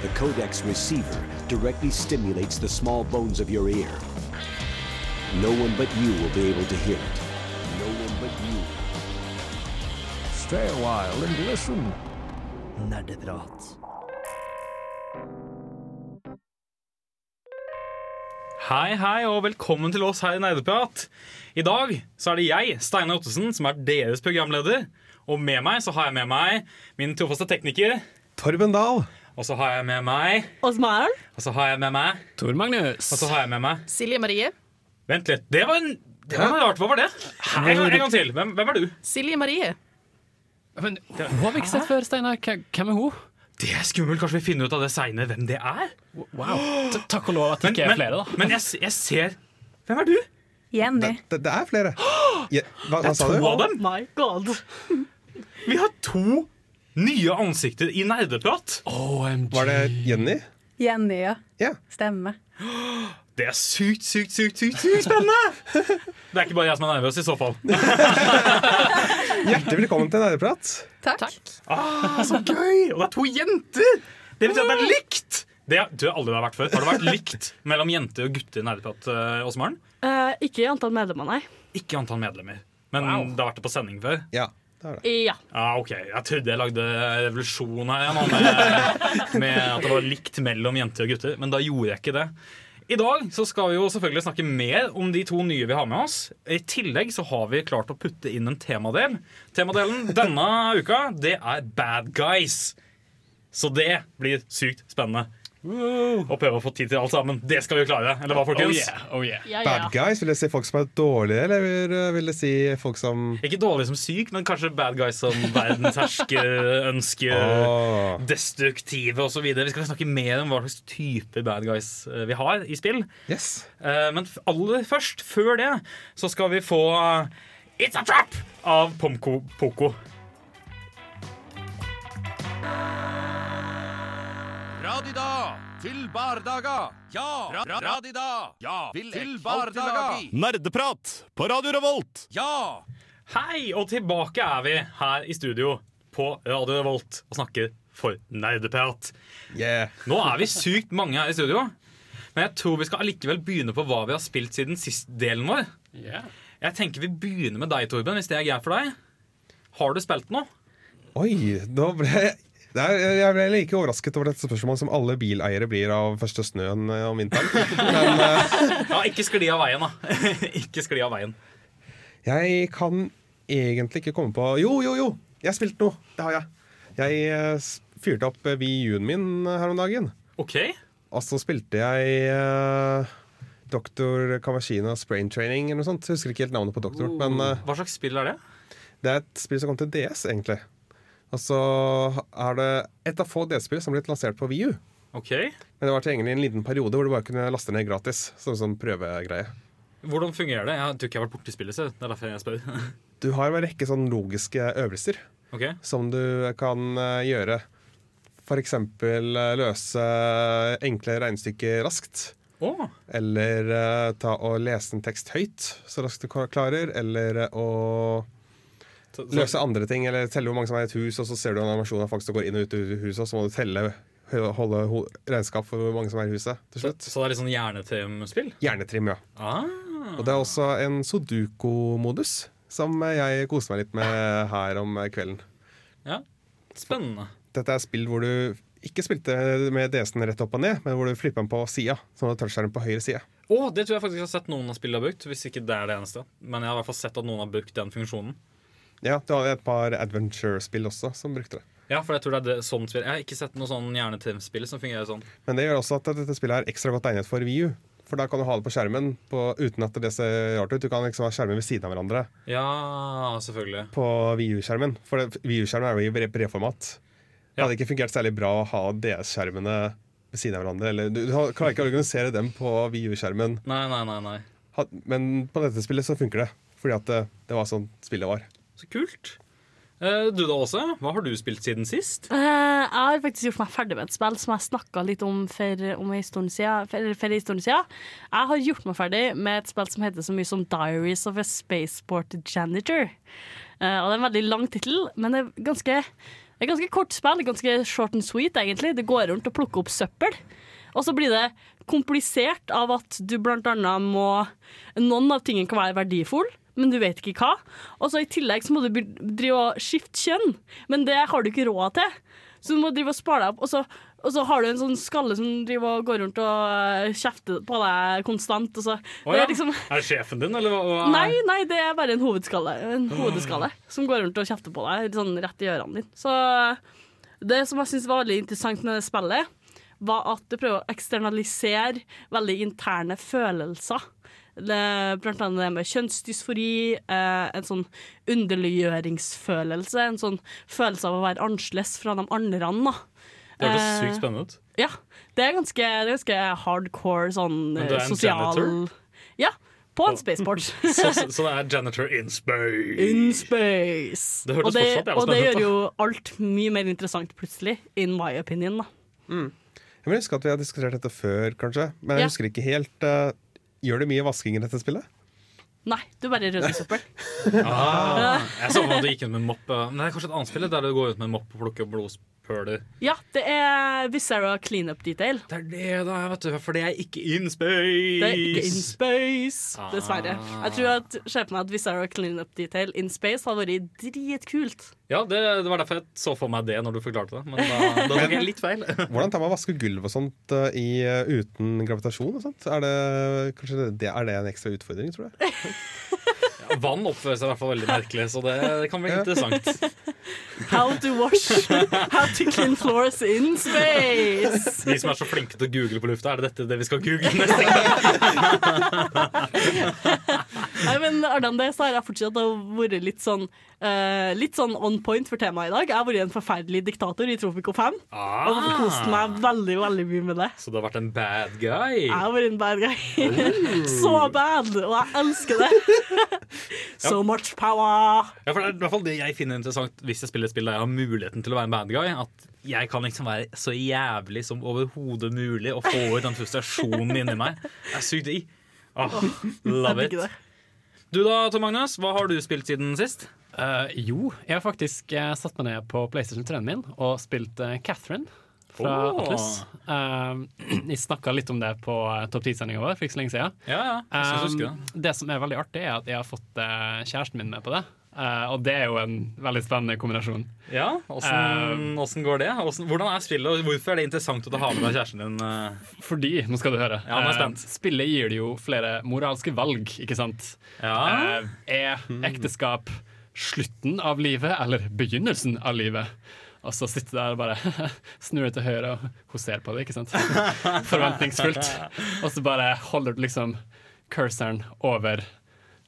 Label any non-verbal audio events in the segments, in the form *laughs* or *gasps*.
The codex receiver directly stimulates the small bones of your ear. No one but you will be able to hear it. No one but you. Stay a while and listen. Nerdeprat. Hei, hei, og velkommen til oss her i Nerdeprat. I dag så er det jeg, Steinar Ottesen, som er deres programleder. Og med meg så har jeg med meg min trofaste tekniker. Torben Dahl. Og så har jeg med meg Osmar. Og så har jeg med meg Tor Magnus. Og så har jeg med meg Silje Marie. Vent litt. Det var, en, det var noe rart. Hva var det? En, gang- en gang til. Hvem, hvem er du? Silje Marie. Men, hun har vi ikke sett før, Steinar. Hvem er hun? Det er skummelt. Kanskje vi finner ut av det seinere hvem det er? Wow. T- Takk og lov at det ikke er flere, da. men jeg, jeg ser Hvem er du? Jenny. Det, det er flere. *gasps* Hva, hva sa To av dem. my god. Vi har to nye ansikter i Nerdeprat. OMG. Var det Jenny? Jenny, ja. Ja. Stemmer. Det er sykt, sykt, sykt, sykt, sykt spennende! *laughs* Det er ikke bare jeg som er nervøs, i så fall. *laughs* Hjertelig velkommen til Nerdeprat. Takk. Ah, så gøy! Og det er to jenter! Det betyr at det er likt! Det har du har aldri vært før. Har det vært likt mellom jenter og gutter i Nerdeprat, uh, Åsmaren? Eh, ikke i antall medlemmer, nei. Ikke antall medlemmer. Men det har vært det på sending før. Ja, det er det. Ja. Ah, ok, Jeg trodde jeg lagde revolusjon her nå, med, med at det var likt mellom jenter og gutter, men da gjorde jeg ikke det. I dag så skal vi jo selvfølgelig snakke mer om de to nye vi har med oss. I tillegg så har vi klart å putte inn en temadel. Temadelen denne uka det er Bad Guys. Så det blir sykt spennende. Å prøve å få tid til alt sammen. Det skal vi jo klare. Eller hva, Oh yeah, oh yeah. Ja, ja. Bad guys, vil det si folk som er dårlige, eller vil det si folk som Ikke dårlige som syk, men kanskje bad guys som *laughs* verdenshersker, ønsker oh. destruktive osv. Vi skal snakke mer om hva slags type bad guys eh, vi har i spill. Yes. Eh, Men aller først, før det, så skal vi få eh, It's a Trap av Pomko Poko. Radida til bardaga. Ja, ra ra radida. Ja, til bardaga. Nerdeprat på Radio Revolt. Ja. Hei, og tilbake er vi her i studio på Radio Revolt og snakker for nerdeprat. Yeah. Nå er vi sykt mange her i studio, men jeg tror vi skal allikevel begynne på hva vi har spilt siden sist delen vår. Yeah. Jeg tenker vi begynner med deg, Torben, hvis det er greit for deg. Har du spilt noe? Oi, nå ble jeg er, jeg ble like overrasket over dette spørsmålet som alle bileiere blir av første snøen eh, om vinteren. *laughs* Men eh, Ja, ikke skli av veien, da. *laughs* ikke skli av veien. jeg kan egentlig ikke komme på Jo, jo, jo! Jeg har spilt noe. Det har jeg. Jeg eh, fyrte opp eh, Wii U-en min her om dagen. OK. Og så spilte jeg uh, Dr. Kamashinas Brain Training eller noe sånt. Jeg husker ikke helt navnet på doktor. Men eh, Hva slags spill er det? det er et spill som kom til DS, egentlig. Og så er det et av få DS-spill som har blitt lansert på Wii U. Men det var tilgjengelig i en liten periode hvor du bare kunne laste ned gratis. Sånn som prøvegreie. Hvordan fungerer det? Jeg tror ikke jeg har vært borti spillet, så det er derfor jeg spør. *laughs* Du har en rekke sånn logiske øvelser okay. som du kan eh, gjøre. Eksempel eh, løse enkle regnestykker raskt. Oh. Eller eh, ta og lese en tekst høyt så raskt du klarer. Eller eh, å så, så, løse andre ting, eller telle hvor mange som er i et hus, og så ser du en animasjon av folk som går inn og ut av huset, og så må du telle holde ho- regnskap for hvor mange som er i huset til så, slutt. så det er litt sånn hjernetrim-spill? Hjernetrim, ja. Ah. Og det er også en Sudoku-modus, som jeg koser meg litt med her om kvelden. Ja, spennende. Dette er spill hvor du ikke spilte med DS-en rett opp og ned, men hvor du flipper den på sida, sånn at touchskjermen på høyre side. Oh, det tror jeg faktisk jeg har sett noen av spillene har brukt. Hvis ikke det er det eneste. Men jeg har i hvert fall sett at noen har brukt den funksjonen. Ja, du hadde et par adventure-spill også som brukte det. Ja, for jeg tror det er det, sånn spill. Jeg har ikke sett noe sånn hjernetrim-spill som fungerer sånn. Men det gjør også at dette spillet er ekstra godt egnet for VU. For da kan du ha det på skjermen på, uten at det ser rart ut. Du kan liksom ha skjermen ved siden av hverandre Ja, selvfølgelig. på VU-skjermen. For det- VU-skjermen er jo i bre- brevformat. Det hadde ikke fungert særlig bra å ha DS-skjermene ved siden av hverandre. Eller, du, du klarer ikke å organisere dem på VU-skjermen. Nei, nei, nei. nei. Men på dette spillet så funker det. Fordi at det, det var sånn spillet var. Så kult. Eh, du da, Åse? Hva har du spilt siden sist? Eh, jeg har faktisk gjort meg ferdig med et spill som jeg snakka litt om for, om en siden, for, for en stund siden. Jeg har gjort meg ferdig med et spill som heter så mye som Diaries of a Spaceport Janitor. Eh, og Det er en veldig lang tittel, men det er ganske Det er ganske kort spill, ganske short and sweet, egentlig. Det går rundt og plukker opp søppel. Og så blir det komplisert av at du blant annet må Noen av tingene kan være verdifulle, men du vet ikke hva. Og så i tillegg så må du drive og skifte kjønn, men det har du ikke råd til. Så du må drive og spare deg opp, og så, og så har du en sånn skalle som driver og går rundt og eh, kjefter på deg konstant. Og så, Å, det er liksom Er det sjefen din, eller hva? Nei, nei, det er bare en hovedskalle, en hodeskalle som går rundt og kjefter på deg sånn rett i ørene dine. Så det som jeg syns var veldig interessant med det spillet, var at det prøver å eksternalisere veldig interne følelser. Det, blant annet det med kjønnsdysfori, eh, en sånn underliggjøringsfølelse, en sånn følelse av å være annerledes fra de andre. Da. Det hørtes Eh, sykt spennende ut. Ja, det er ganske, det er ganske hardcore sånn Men du er eh, en sosial janitor? Ja, på en spaceport. *laughs* Så, så, så det er janitor in space. In space. Det høres og det, fortsatt og det gjør jo alt mye mer interessant plutselig, in my opinion. Da. Jeg vil huske at vi har diskutert dette før, kanskje. Men jeg Ja. husker ikke helt eh, Gjør du mye vasking i dette spillet? Nei, du bare rydder søppel. *laughs* Ah, jeg så for meg at du gikk ut med mopp. moppe. Men det er kanskje et annet spill der du går ut med en mopp og plukker blodspøler. Ja, det er Visera cleanup detail. Det er det, da, vet du. For det er ikke in space. Det er ikke in space, Ah. dessverre. Jeg tror at ser meg at Visera cleanup detail in space hadde vært dritkult. Ja, det, det var derfor jeg så for meg det når du forklarte det. Men da, da tok jeg litt feil. *laughs* Hvordan tar man vaske gulv og sånt eh, i, eh, uten gravitasjon? og sånt? Er det, det, er det en ekstra utfordring, tror jeg? *laughs* Vann oppfører seg i hvert fall veldig merkelig, så det, det kan bli interessant. How to wash, how to clean floors in space. De som er så flinke til å google på lufta, er det dette det vi skal google neste gang? Nei, men Ardan, det så har jeg fortsatt vært litt sånn eh, Litt sånn on point for temaet i dag. Jeg har vært en forferdelig diktator i Tropico 5 og Ah, kost meg veldig veldig mye med det. så du har vært en bad guy? Jeg har vært en bad guy. *laughs* Så bad, og jeg elsker det. *laughs* So much power. Ja, for Det er i hvert fall det jeg finner interessant hvis jeg spiller et spill der jeg har muligheten til å være en bad guy. At jeg kan liksom være så jævlig som overhodet mulig og få ut den frustrasjonen inni meg. Det er sykt digg. Oh, love it. Du da, Tom Magnus, hva har du spilt siden sist? Eh, jo, jeg har faktisk uh, satt meg ned på PlayStation 3-en min og spilt uh, Catherine fra oh. Atlas. *clears throat* Vi jeg snakka litt om det på uh, Topp 10-sendinga vår for ikke så lenge siden. Ja, ja, jeg husker det. Um, det som er veldig artig, er at jeg har fått kjæresten min med på det. Og det er jo en veldig spennende kombinasjon. Ja, Åssen åssen går det? Hvordan, hvordan er spillet, og hvorfor er det interessant å ha med deg kjæresten din? Fordi, nå skal du høre Ja. Spillet gir det jo flere moralske valg, ikke sant? Ja, er ekteskap slutten av livet eller begynnelsen av livet? Og så sitter der og bare *laughs* snur deg til høyre, og hoser på det, ikke sant? *laughs* Forventningsfullt. Og så bare holder du liksom cursoren over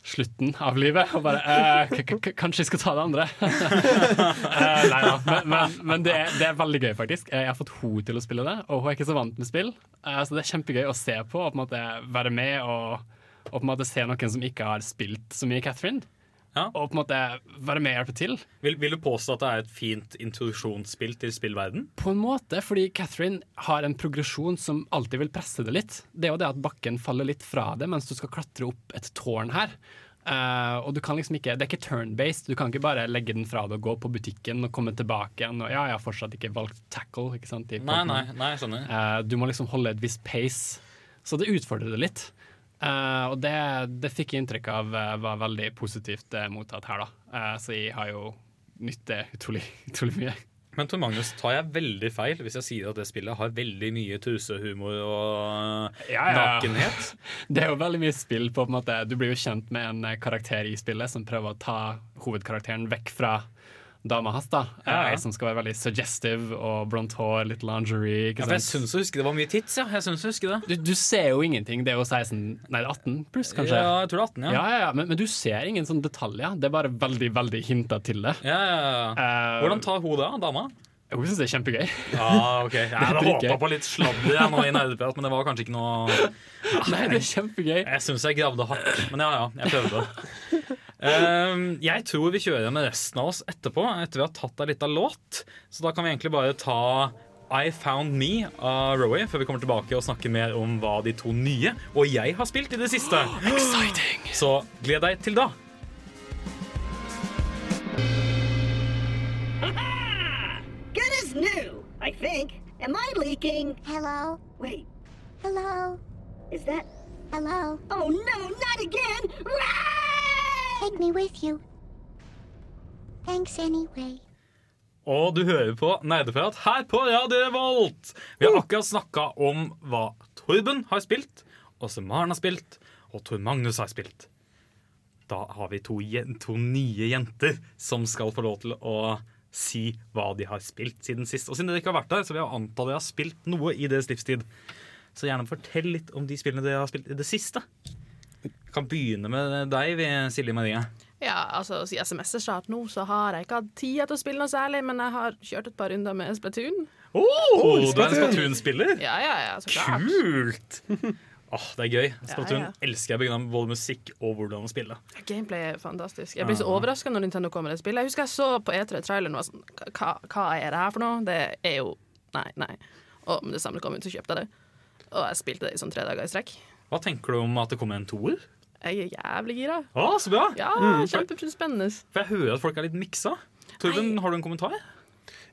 slutten av livet og bare eh, Kanskje jeg skal ta det andre? *laughs* eh, nei da. Men, men, men det, er, det er veldig gøy, faktisk. Jeg har fått henne til å spille det, og hun er ikke så vant med spill. Eh, så det er kjempegøy å se på og på en måte være med og, og på en måte se noen som ikke har spilt så mye Catherine. Ja. Og på en måte være med og hjelpe til. vil, vil du påstå at det er et fint introduksjonsspill til spillverden? På en måte, fordi Catherine har en progresjon som alltid vil presse det litt. Det er jo det at bakken faller litt fra det mens du skal klatre opp et tårn her. Uh, og du kan liksom ikke, Det er ikke turn-based. Du kan ikke bare legge den fra deg og gå på butikken og komme tilbake igjen. Og ja, jeg har fortsatt ikke valgt tackle. ikke sant? i Nei, nei, nei, skjønner. uh, du må liksom holde et visst pace. Så det utfordrer det litt. Eh, og det, det fikk jeg inntrykk av eh, var veldig positivt uh, mottatt her, da. Uh, så jeg har jo nytt det utrolig, *laughs* utrolig mye. Men Tor Magnus, tar jeg veldig feil hvis jeg sier at det spillet har veldig mye tusehumor og Ja, ja, nakenhet? *laughs* Det er jo veldig mye spill på, på en måte Du blir jo kjent med en karakter i spillet som prøver å ta hovedkarakteren vekk fra dama hans. da Ja, Som skal være veldig suggestive og blondt hår, litt lingerie. Ja, jeg syns å huske det var mye tits. Ja. Jeg synes å huske det. Du, du ser jo ingenting. Det er jo 16 Nei, 18 pluss, kanskje. Ja, jeg tror det er 18, Ja, ja. ja, ja. Men, men du ser ingen sånne detaljer. Det er bare veldig veldig hinta til det. ja, ja, ja. Eh, Hvordan tar hun det, dama? Hun syns det er kjempegøy. Ja, ok *laughs* Jeg hadde håpa på litt sladder jeg nå i nerdeprat, men det var kanskje ikke noe Nei, det er kjempegøy. Jeg syns jeg gravde hardt, men ja ja, jeg prøvde. *laughs* Ehm, jeg tror vi kjører med resten av oss etterpå, etter vi har tatt ei lita låt. Så da kan vi egentlig bare ta I Found Me av Rowie før vi kommer tilbake og snakker mer om hva de to nye og jeg har spilt i det siste. *gasps* Exciting! Så gled deg til da. *laughs* think. Am I leaking? Hello? Wait, Hello? is that? Hello? Oh no, not again! Run! Take me with you. Thanks anyway. Og du hører på Nerdeprat her på Radio Volt. Vi har akkurat snakka om hva Torben har spilt, Åse Maren har spilt, og Tor Magnus har spilt. Da har vi to, to nye jenter som skal få lov til å si hva de har spilt siden sist. Og siden dere ikke har vært der, så vil jeg anta dere har spilt noe i deres livstid. Så gjerne fortell litt om de spillene dere har spilt i det siste. Vi kan begynne med deg, Silje Marie. Ja, altså Siden semesterstart nå så har jeg ikke hatt tid til å spille noe særlig, men jeg har kjørt et par runder med Splatoon. Oh, du er en Splatoon. Splatoon-spiller? Ja, ja, ja, så klart. Kult! Åh, det er gøy. Splatoon ja. elsker jeg på både musikk og hvordan å spille. Gameplay er fantastisk. Jeg blir så overraska når Nintendo kommer med et spill. Jeg husker jeg så på E3-traileren og var sånn hva, hva er det her for noe? Det er jo Nei, nei. Og med det samme kom ut, så kjøpte jeg det. Og jeg spilte det i sånn tre dager i strekk. Hva tenker du om at det kommer en toer? Jeg er jævlig gira. Å, så bra! Ja, kjempespennende. For jeg hører at folk er litt miksa. Torben, har du en kommentar?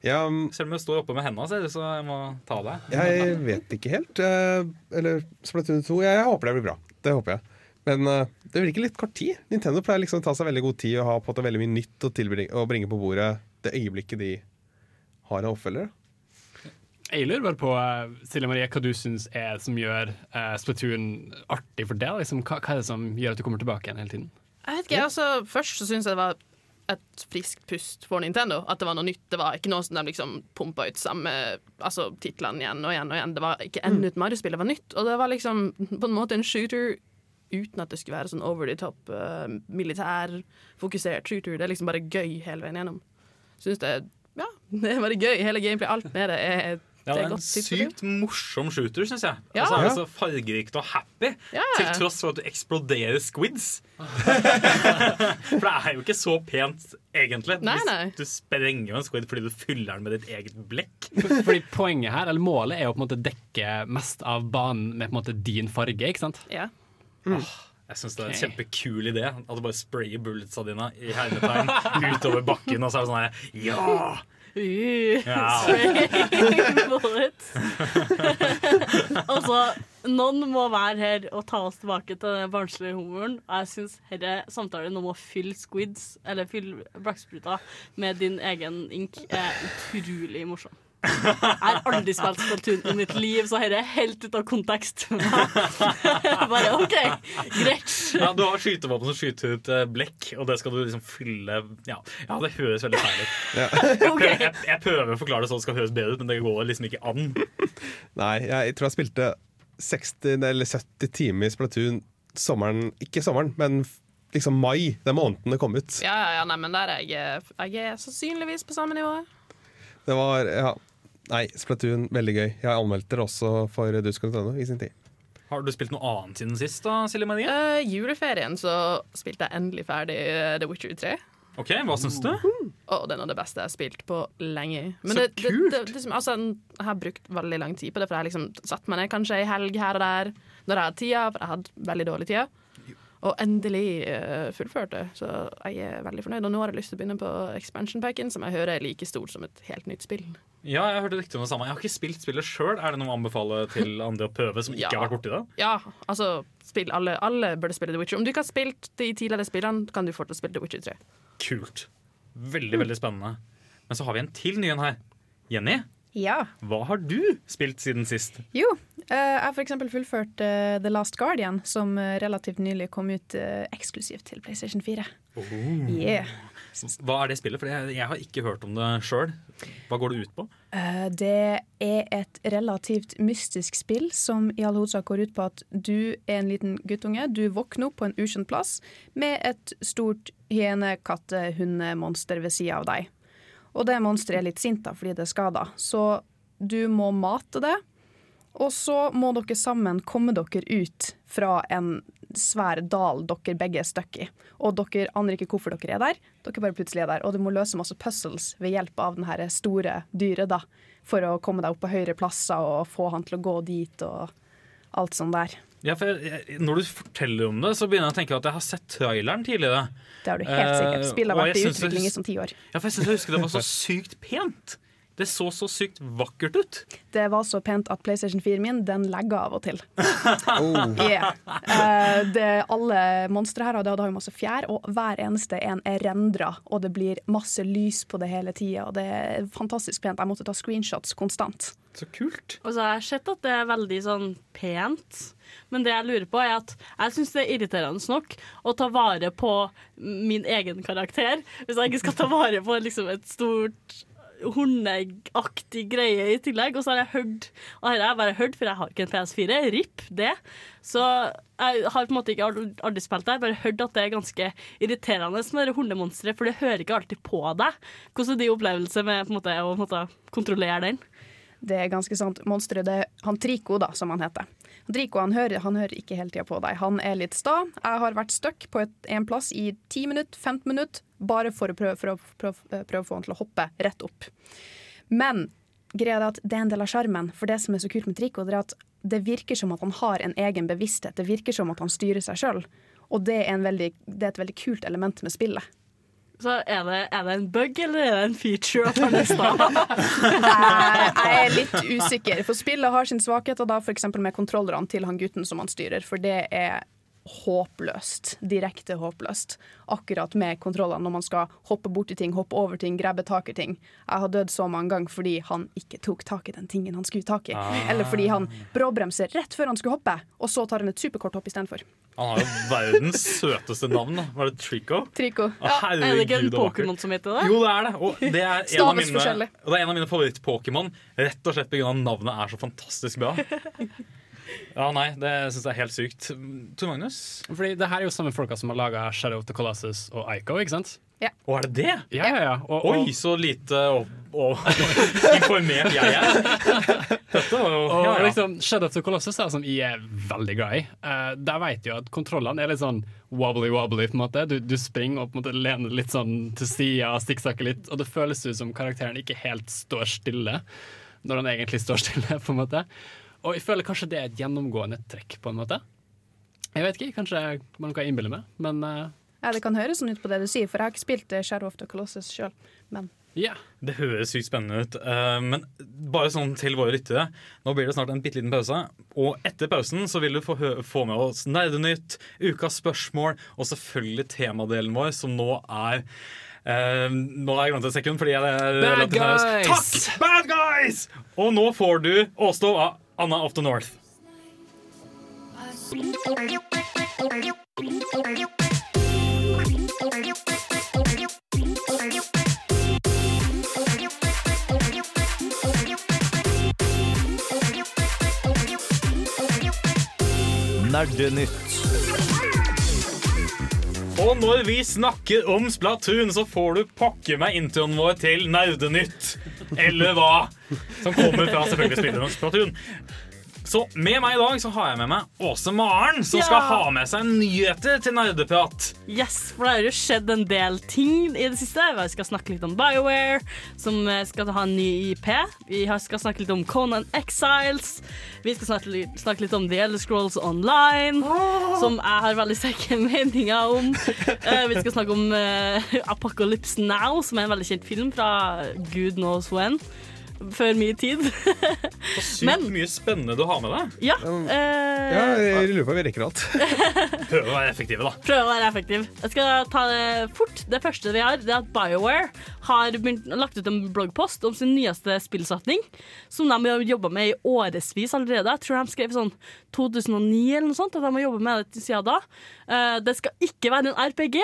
Ja, mm, Selv om jeg står oppe med det så jeg må ta deg. jeg vet ikke helt. eh, Eller Splatoon 2. Jeg, jeg håper det blir bra. Det håper jeg. Men eh, det virker litt kort tid. Nintendo pleier liksom å ta seg veldig god tid og ha på en veldig mye nytt å, bringe på bordet det øyeblikket de har av oppfølgere. Jeg lurer bare på, eh, Silje Marie, hva du syns er som gjør uh, Splatoon artig for deg? Liksom, hva, hva er det som gjør at du kommer tilbake igjen hele tiden? Jeg vet ikke, altså Først så syns jeg det var et friskt pust for Nintendo. At det var noe nytt. Det var ikke noe som de liksom pumpa ut samme altså, titlene igjen og igjen og igjen. Det var ikke enda et Mario-spill, det var nytt. Og det var liksom på en måte en shooter uten at det skulle være sånn over the top, uh, militærfokusert shooter. Det er liksom bare gøy hele veien gjennom. Syns det Ja, *laughs* det er bare gøy. Hele gameplay, alt med det er, Ja, det er en sykt morsom shooter, syns jeg. Ja. Altså, så fargerikt og happy, Ja. til tross for at du eksploderer squids. *laughs* for det er jo ikke så pent, egentlig. Nei, nei. Du sprenger jo en squid fordi du fyller den med ditt eget blekk. Fordi poenget her, eller Målet er jo på en måte dekke mest av banen med på en måte din farge. ikke sant? Ja. Jeg syns det er en okay. kjempekul idé. At du bare sprayer bulletsa dine i hermetegn *laughs* utover bakken, og så er det sånn her Ja! Uh, *laughs* *laughs* altså, noen må være her og ta oss tilbake til den barnslige humoren. Og jeg syns denne samtalen om å fylle squids, eller fylle blakkspruter, med din egen ink, er utrolig morsom. Jeg har aldri spilt Splatoon i mitt liv, så dette er helt ut av kontekst. *laughs* Bare OK, greit. Ja, du har skytevåpen som skyter ut eh, blekk, og det skal du liksom fylle Ja, ja det høres veldig feil ut. *laughs* Jeg, okay. jeg, jeg prøver å forklare det sånn det skal høres bedre ut, men det går liksom ikke an. Nei, jeg tror jeg spilte 60 eller 70 timer i Splatoon sommeren Ikke sommeren, men liksom mai. Den måneden det kom ut. Ja, ja, ja, nei, men der er jeg, jeg er sannsynligvis på samme nivå. Det var Ja. Nei, Splatoon, veldig gøy. Jeg anmeldte det også for dusk.no i sin tid. Har du spilt noe annet siden sist, da, Silje Marie? Uh, juleferien så spilte jeg endelig ferdig eh, The Witcher 3. Ok, Hva syns du? Oh, det er det beste jeg har spilt på lenge. Men Så det, det, kult! det, det, liksom, altså, jeg har brukt veldig lang tid på det, for jeg har liksom satt meg ned kanskje ei helg her og der når jeg hadde tida, for jeg hadde veldig dårlig tid. Og endelig uh, fullførte, så jeg er veldig fornøyd. Og nå har jeg lyst til å begynne på expansion packen, som jeg hører er like stort som et helt nytt spill. Ja, jeg hørte rykter om det samme. Jeg har ikke spilt spillet sjøl. Er det noe å anbefale til andre å prøve som ikke Ja. har vært borti det? Ja, altså, spill alle, alle burde spille The Witcher. Om du ikke har spilt de tidligere spillene, kan du fortsatt spille The Witcher 3. Kult. Veldig, veldig spennende. Men så har vi en til ny en her. Jenny, Ja. hva har du spilt siden sist? Jo, eh, jeg har f.eks. fullført eh, The Last Guardian, som eh, relativt nylig kom ut eksklusivt til PlayStation 4. Yeah. Hva er det spillet? For jeg, har ikke hørt om det sjøl. Hva går det ut på? Eh, det er et relativt mystisk spill som i all hovedsak går ut på at du er en liten guttunge. Du våkner opp på en ukjent plass med et stort hyene-katte-hundemonster ved sida av deg. Og det monsteret er litt sint da, fordi det er skada, så du må mate det. Og så må dere sammen komme dere ut fra en svær dal dere begge er stuck i. Og dere aner ikke hvorfor dere er der, dere bare plutselig er der. Og du må løse masse puzzles ved hjelp av det store dyret, da. For å komme deg opp på høyere plasser og få han til å gå dit og alt sånt der. Ja, for jeg, jeg, Når du forteller om det, så begynner jeg å tenke at jeg har sett traileren tidligere. Det har du helt sikkert. Eh, Spillet har vært i utvikling i sånn ti år. Ja, for jeg syns jeg husker det var så *laughs* sykt pent. Det så så sykt vakkert ut. Det var så pent at PlayStation 4 min den legger av og til. *laughs* Oh. Yeah. Eh, det, alle monstre her det har jo masse fjær, og hver eneste en er rendra, og det blir masse lys på det hele tida. Og det er fantastisk pent. Jeg måtte ta screenshots konstant. Så kult. Og så har jeg sett at det er veldig sånn pent, men det jeg lurer på er at jeg syns det er irriterende nok å ta vare på min egen karakter, hvis jeg ikke skal ta vare på liksom et stort horneggaktig greie i tillegg. Og så har jeg hørt Og dette har jeg bare hørt, for jeg har ikke en PS4. RIP det. Så jeg har på en måte ikke aldri, spilt det. Jeg har bare hørt at det er ganske irriterende med hundemonsteret, for det hører ikke alltid på deg. Hvordan er din opplevelse med måte, å måte, kontrollere den? Det er ganske sant. Monsteret det er han Trico, da, som han heter. Han Trico han hører, han hører ikke hele tida på deg. Han er litt sta. Jeg har vært stuck på et, en plass i 10 minutter, 15 minutter, bare for å prøve, for å prøve, prøve å få han til å hoppe rett opp. Men greia er at det er en del av sjarmen. For det som er så kult med Trico, det er at det virker som at han har en egen bevissthet. Det virker som at han styrer seg sjøl. Og det er, en veldig, det er et veldig kult element med spillet. Så er det, er det en bug, eller er det en feature at han er sta? *laughs* Jeg er litt usikker, for spillet har sin svakhet, og da f.eks. med kontrollerne til han gutten som han styrer, for det er håpløst. Direkte håpløst. Akkurat med kontrollene når man skal hoppe borti ting, hoppe over ting, grabbe tak i ting. Jeg har dødd så mange ganger fordi han ikke tok tak i den tingen han skulle tak i. Ah. Eller fordi han bråbremser rett før han skulle hoppe, og så tar han et superkort hopp istedenfor. Han har jo verdens søteste navn. da Var det Trico? Trico. Å, er det ikke en Pokémon som heter det? Jo, det er det. Og det er en av mine, og det er en av mine favoritt-Pokémon. Rett og slett pga. navnet er så fantastisk bra. *laughs* Ja, nei, det syns jeg er helt sykt. Tor Magnus? Fordi det her er jo samme folka som har laga Shadow of the Colossus og Ico, ikke sant? Ja. Og er det det? Ja, ja, ja. Og, og, Oi, så lite og, og *laughs* informert jeg er. Dette var jo og ja, ja. liksom Shadow of the Colossus er som jeg er veldig glad i. Uh, der vet jeg jo at kontrollene er litt sånn wobbly-wobbly. på en måte Du, du springer og på en måte lener litt sånn til sida, stikksakker litt, og det føles ut som karakteren ikke helt står stille når han egentlig står stille. på en måte Og jeg føler kanskje det er et gjennomgående trekk, på en måte. Jeg vet ikke, kanskje man kan innbille meg, men uh, Ja, Det kan høres sånn ut på det du sier, for jeg har ikke spilt eh, Shadow of the Colossus sjøl. Men ja. Det høres sykt spennende ut. uh, men bare sånn til våre lyttere. Nå blir det snart en bitte liten pause. Og etter pausen så vil du få, få med oss Nerdenytt, ukas spørsmål og selvfølgelig temadelen vår, som nå er Uh, nå har jeg glemt et sekund. Fordi jeg er Bad guys! Takk! Bad guys! Og nå får du Åstå av Anna of the North. Nerdenytt. Og når vi snakker om Splatoon, så får du pakke meg introen vår til Nerdenytt. Eller hva? Som kommer fra selvfølgelig spilleren Splatoon. Så med meg i dag så har jeg med meg Åse Maren, som Ja. skal ha med seg nyheter til nerdeprat. Yes, for det har jo skjedd en del ting i det siste. Vi skal snakke litt om BioWare, som eh, skal ha en ny IP. Vi skal snakke litt om Conan Exiles. Vi skal snakke litt, snakke litt om The Elder Scrolls Online, som jeg har veldig sterke *laughs* meninger om. Eh, vi skal snakke om eh, Apocalypse Now, som er en veldig kjent film fra gud knows when. Før mye tid. Så sykt mye spennende du har med deg. Ja. Ja, eh, jeg lurer på om vi rekker alt. *laughs* Prøv å være effektive, da. Prøve å være effektiv. Jeg skal ta det fort. Det første vi har, det er at BioWare har begynt, lagt ut en bloggpost om sin nyeste spillsatning, som de har jobba med i årevis allerede. Jeg tror de skrev sånn 2009 eller noe sånt, at de har jobba med det siden da. Eh, det skal ikke være en RPG.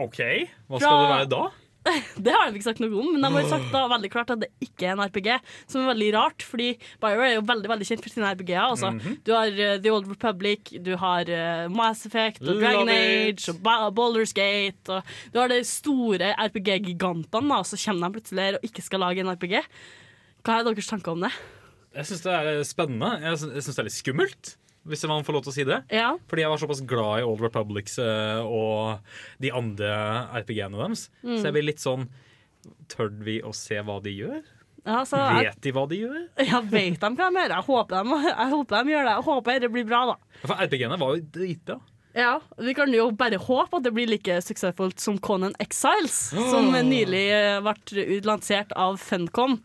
OK, hva skal det være da? *laughs* Det har de ikke sagt noe om, men de har sagt da veldig klart at det ikke er en RPG. Som er veldig rart, fordi BioWare er jo veldig veldig kjent for sine RPG-er. Altså. Mhm. Du har uh, The Old Republic, du har uh, Mass Effect og Dragon Age og Ba- Baldur's Gate. Og du har de store RPG-gigantene, og så kommer de plutselig og ikke skal lage en RPG. Hva er deres tanker om det? Jeg syns det er spennende. Jeg syns det er litt skummelt, hvis man får lov til å si det. Ja. Fordi jeg var såpass glad i Old Republics eh, og de andre RPG-ene deres. Mm. Så jeg blir litt sånn Tør vi å se hva de gjør? Ja, så Vet de hva de gjør? *laughs* ja, vet de hva de gjør? Jeg håper de, *laughs* jeg håper de gjør det. Jeg håper det blir bra, da. For RPG-ene var jo dritbra. Ja, Vi kan jo bare håpe at det blir like suksessfullt som Conan Exiles, som nylig eh, ble lansert av Funcom.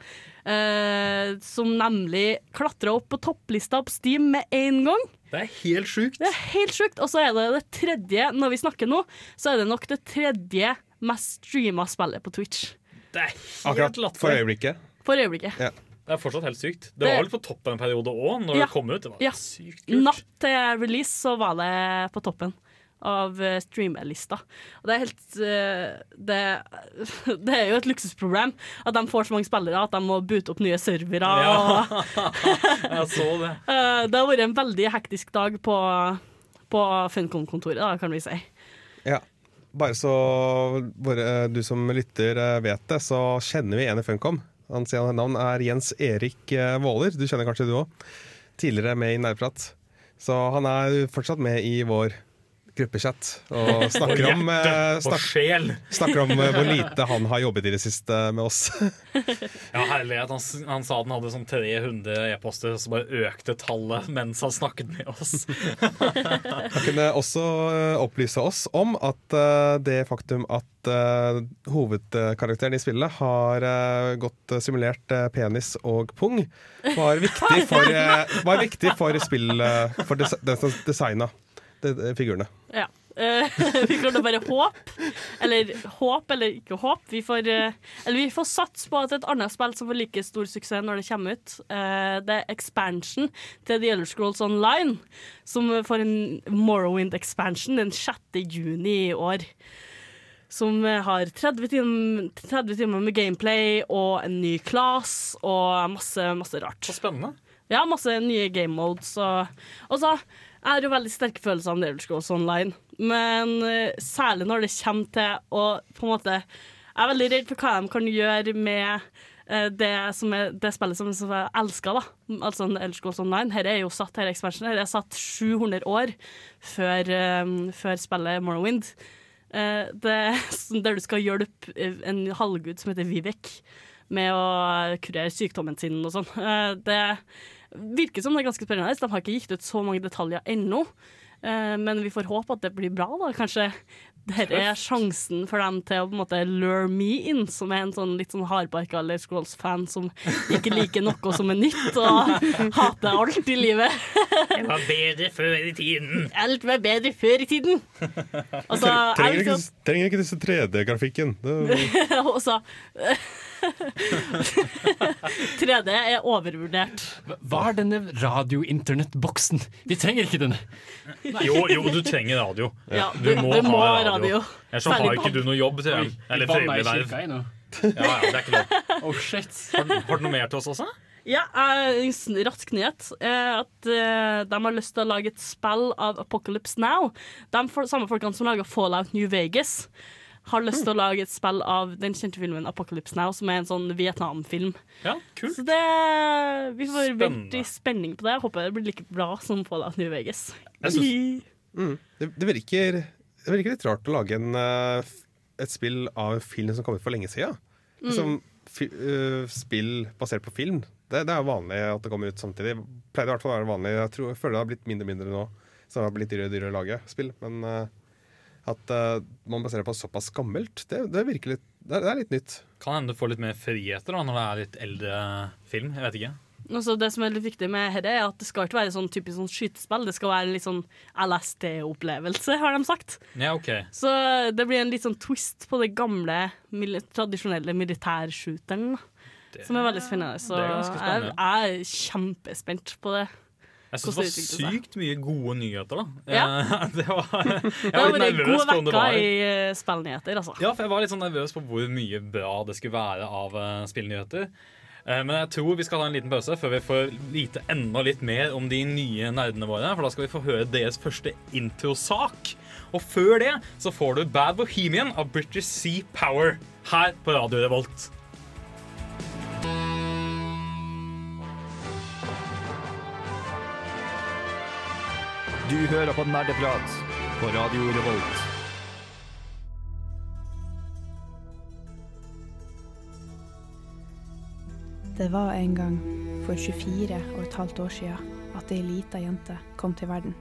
Eh, som nemlig klatra opp på topplista på Steam med en gang. Det er helt sjukt. Det er helt sjukt. Og så er det det tredje, når vi snakker nå, så er det nok det tredje mest streama spillet på Twitch. Det er helt Akkurat latterlig. for øyeblikket. For øyeblikket. Ja. Det er fortsatt helt sykt. Det var vel på toppen en periode òg, når Ja. det kom ut. Det var Ja. sykt kult. Natt til release så var det på toppen av eh, streamerlista. Og det er helt eh, det, *laughs* det er jo et luksusproblem at de får så mange spillere at de må boote opp nye servere. Ja, *laughs* jeg så det. *laughs* eh, det har vært en veldig hektisk dag på, på Funcom-kontoret, da, kan vi si. Ja. Bare så du som lytter vet det, så kjenner vi en i Funcom. Hans navn er Jens Erik eh, Våler. Du kjenner kanskje du òg. Tidligere med i Nærprat. Så han er fortsatt med i vår gruppechat og snakker om, eh, og snak, sjel. snakker om eh, hvor *laughs* lite han har jobbet i det siste med oss. *laughs* Ja, herlighet. Han, han sa han hadde sånn 300 e-poster, og så bare økte tallet mens han snakket med oss. *laughs* Han kunne også eh, opplyse oss om at det faktum at hovedkarakteren i spillet har godt simulert penis og pung, var viktig for, var viktig for spill For des den som designa de, de figurene. Ja. Eh, *laughs* vi kan da bare håpe, eller håp eller ikke håp. Vi får, eh, eller vi får satse på at et annet spill som får like stor suksess når det kommer ut, eh, det er expansion til The Elder Scrolls Online, som får en Morrowind expansion den 6. juni i år. Som har 30 timer, 30 timer med gameplay og en ny class og masse, masse rart. Så spennende. Ja, masse nye game modes. Og, så er det jo veldig sterke følelser om Elder Scrolls Online. Men eh, særlig når det kommer til å på en måte Jeg er veldig redd for hva de kan gjøre med eh, det, som er, det spillet som, jeg elsker, da. Altså Elder Scrolls Online. Her er jo satt her expansion. Her er satt 700 år før, eh, før spillet Morrowind. Uh, det, *laughs* der du skal hjelpe en halvgud som heter Vivek med å kurere sykdommen sin og sånn. Eh, Det virker som det er ganske spennende. De har ikke gitt ut så mange detaljer ennå. Eh, Men vi får håpe at det blir bra, da. Kanskje dette er sjansen for dem til å på en måte lure me in, som er en sånn litt sånn hardbarka Elder Scrolls-fan som ikke liker noe som er nytt, og hater alt i livet. Det var bedre før i tiden. Alt var bedre før i tiden. *laughs* Altså, Trenger ikke, trenger ikke disse 3D-grafikken. Det- *laughs* Og så *laughs* 3D er overvurdert. Hva er denne radio-internett-boksen? Vi trenger ikke denne. Jo, jo, du trenger radio. Ja, du- du må ha radio. Ellers så har ikke du noe jobb til Oi, dem. Eller frivillig verv. Ja, ja, det er ikke lov. *laughs* Oh. Har, du- har du noe mer til oss også? Ja, en rask nyhet. at eh, de har lyst til å lage et spill av Apocalypse Now. De for, samme folkene som lager Fallout New Vegas, har lyst til å lage et spill av den kjente filmen Apocalypse Now, som er en sånn Vietnam-film. Ja, kult. Så det, vi får veldig vente i spenning på det. Jeg håper det blir like bra som Fallout New Vegas. Synes- *laughs* Mm. Det, det, virker, det virker litt rart å lage en, eh, et spill av en film som kom ut for lenge siden. Mm. Fi, eh, spill basert på film. Det, det er vanlig at det kommer ut samtidig. Pleide i hvert fall å være vanlig. Jeg, tror, jeg føler det har blitt mindre og mindre nå. Så det har blitt dyrere og dyrere å lage spill. Men eh, at uh, man baserer på såpass gammelt, det, det virker litt det er, det er litt nytt. Kan hende du får litt mer friheter da, når det er litt eldre film. Jeg vet ikke. Også det som er litt viktig med dette, er at det skal ikke være sånn typisk sånn skytespill. Det skal være en litt sånn LSD-opplevelse, har de sagt. Ja, ok. Så det blir en litt sånn twist på det gamle, mil tradisjonelle militærshooteren. Som er veldig spennende. Så det er spennende. jeg er kjempespent på det. Jeg syns det var sykt mye gode nyheter, da. Ja. Eh, *laughs* det var, jeg var litt nervøs på om det var i eh, spillnyheter, altså. Ja, for jeg var litt sånn nervøs på hvor mye bra det skulle være av uh, spillnyheter. Eh, men jeg tror vi skal ta en liten pause før vi får vite enda litt mer om de nye nerdene våre. For da skal vi få høre deres første introsak. Og før det så får du Bad Bohemian av British Sea Power her på Radio Revolt. Du hører på Nerdeprat på Radio Revolt. Det var en gang, for 24 og et halvt år siden, at ei lita jente kom til verden.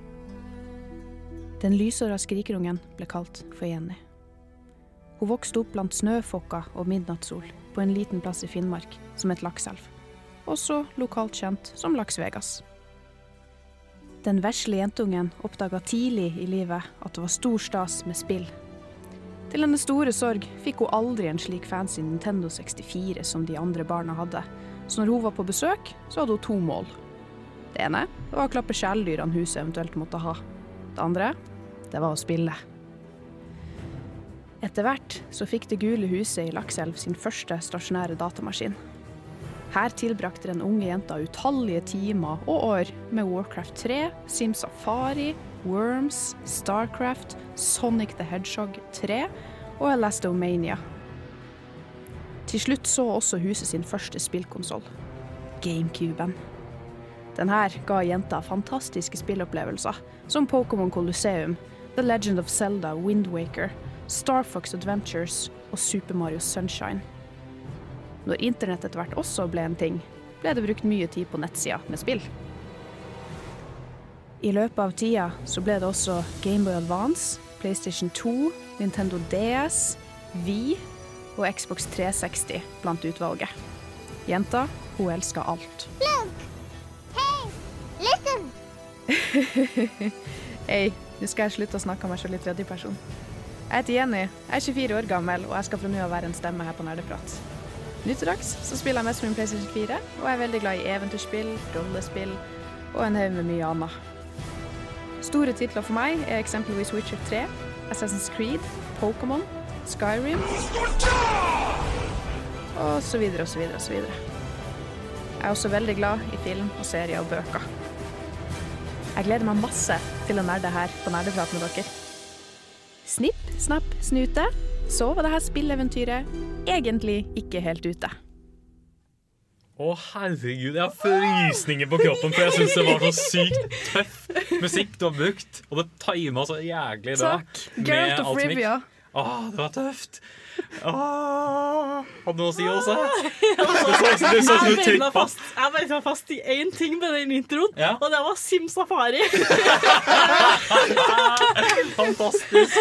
Den lysåra skrikerungen ble kalt for Jenny. Hun vokste opp blant snøfokker og midnattssol på en liten plass i Finnmark som het Lakselv, også lokalt kjent som Laks Vegas. Den vesle jentungen oppdaga tidlig i livet at det var stor stas med spill. Til hennes store sorg fikk hun aldri en slik fancy Nintendo 64 som de andre barna hadde, så når hun var på besøk, så hadde hun to mål. Det ene det var å klappe kjæledyrene huset eventuelt måtte ha. Det andre det var å spille. Etter hvert så fikk Det gule huset i Lakselv sin første stasjonære datamaskin. Her tilbrakte den unge jenta utallige timer og år med Warcraft 3, Sim Safari, Worms, Starcraft, Sonic the Hedgehog 3 og Elastomania. Til slutt så også huset sin første spillkonsoll, GameCuben. Den her ga jenta fantastiske spillopplevelser, som Pokémon Colosseum, The Legend of Zelda, Wind Waker, Star Fox Adventures og Super Mario Sunshine. Når internett etter hvert også ble en ting, ble det brukt mye tid på nettsida med spill. I løpet av tida så ble det også Gameboy Advance, PlayStation 2, Nintendo DS, Wii og Xbox 360 blant utvalget. Jenta, hun elska alt. Look! Hey! Listen! *laughs* Hei, nå skal jeg slutte å snakke om meg selv i tredjeperson. Jeg heter Jenny, jeg er 24 år gammel, og jeg skal fra nå av være en stemme her på Nerdeprat. Nå til dags så spiller jeg mest på min PlayStation 4, og jeg er veldig glad i eventyrspill, rollespill og en haug med mye annet. Store titler for meg er eksempelvis Witcher 3, Assassin's Creed, Pokémon, Skyrim og så videre og så videre og så videre. Jeg er også veldig glad i film og serier og bøker. Jeg gleder meg masse til å nerde her på Nerdeprat med dere. Snipp, snapp, snute. Så var det her spilleeventyret egentlig ikke helt ute. Å, herregud. Jeg har frysninger på kroppen, for jeg syns det var så sykt tøff musikk du har brukt. Og det tima så jævlig bra. Geralt of. Rivia. Åh, det var tøft. Åh, hadde du noe å si, Åse? Det så ut som du så ut som du fast, jeg beit meg fast i én ting med den introen, Ja. og det var Sim Safari. *laughs* Fantastisk.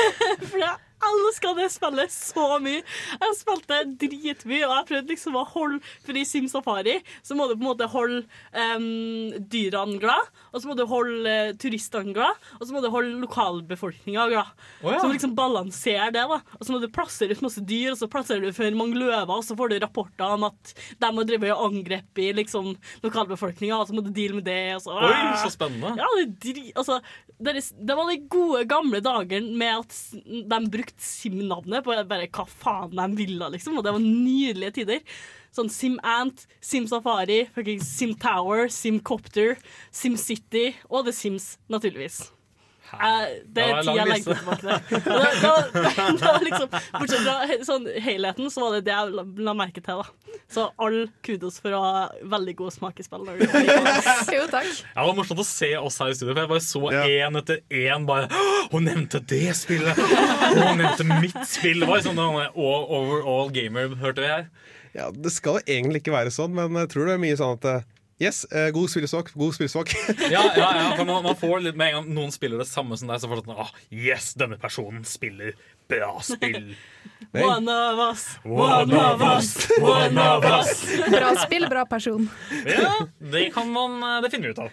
For jeg elska det spillet så mye. Jeg spilte dritmye, og jeg prøvde liksom å holde For i Sim Safari så må du på en måte holde um, dyrene glad, og så må du holde uh, turistene glad, og så må du holde lokalbefolkninga glad. Oh, ja. Så du liksom balansere det, da. Og så må du plassere ut masse dyr, og så plasserer du for mange løver, og så får du rapporter om at de har drevet og angrepet liksom, lokalbefolkninga, og så må du deale med det. Og så, Oi, så spennende. ja, det, altså, det, er, det var de gode gamle dager med at de brukte Sim-navnet på bare hva faen de ville, liksom. Og det var nydelige tider. Sånn Sim Ant, Sim Safari, Sim Tower, Sim Copter, Sim City og The Sims, naturligvis. Eh, det er det er tid jeg lengter tilbake det, var, liksom, bortsett fra sånn, helheten, så var det det jeg la, la merke til. da Så all kudos for å ha veldig god smak i spill. *laughs* Jo, takk. Ja, det var morsomt å se oss her i studio, for jeg bare så én etter én. Bare, Hun nevnte det spillet! Hun nevnte mitt spill! Det var sånn all, Overall Gamer, hørte vi her. Ja, Det skal egentlig ikke være sånn, men jeg tror det er mye sånn at eh, Yes, eh, god spillesmak, god spillesmak. *laughs* Ja, ja, ja for man, man får litt Med en gang noen spiller det samme som deg, så får du sånn Åh, Yes, denne personen spiller bra spill. One of us, One of us, one of us. Bra spill, bra person. Ja, det kan man eh, Det finner vi ut av.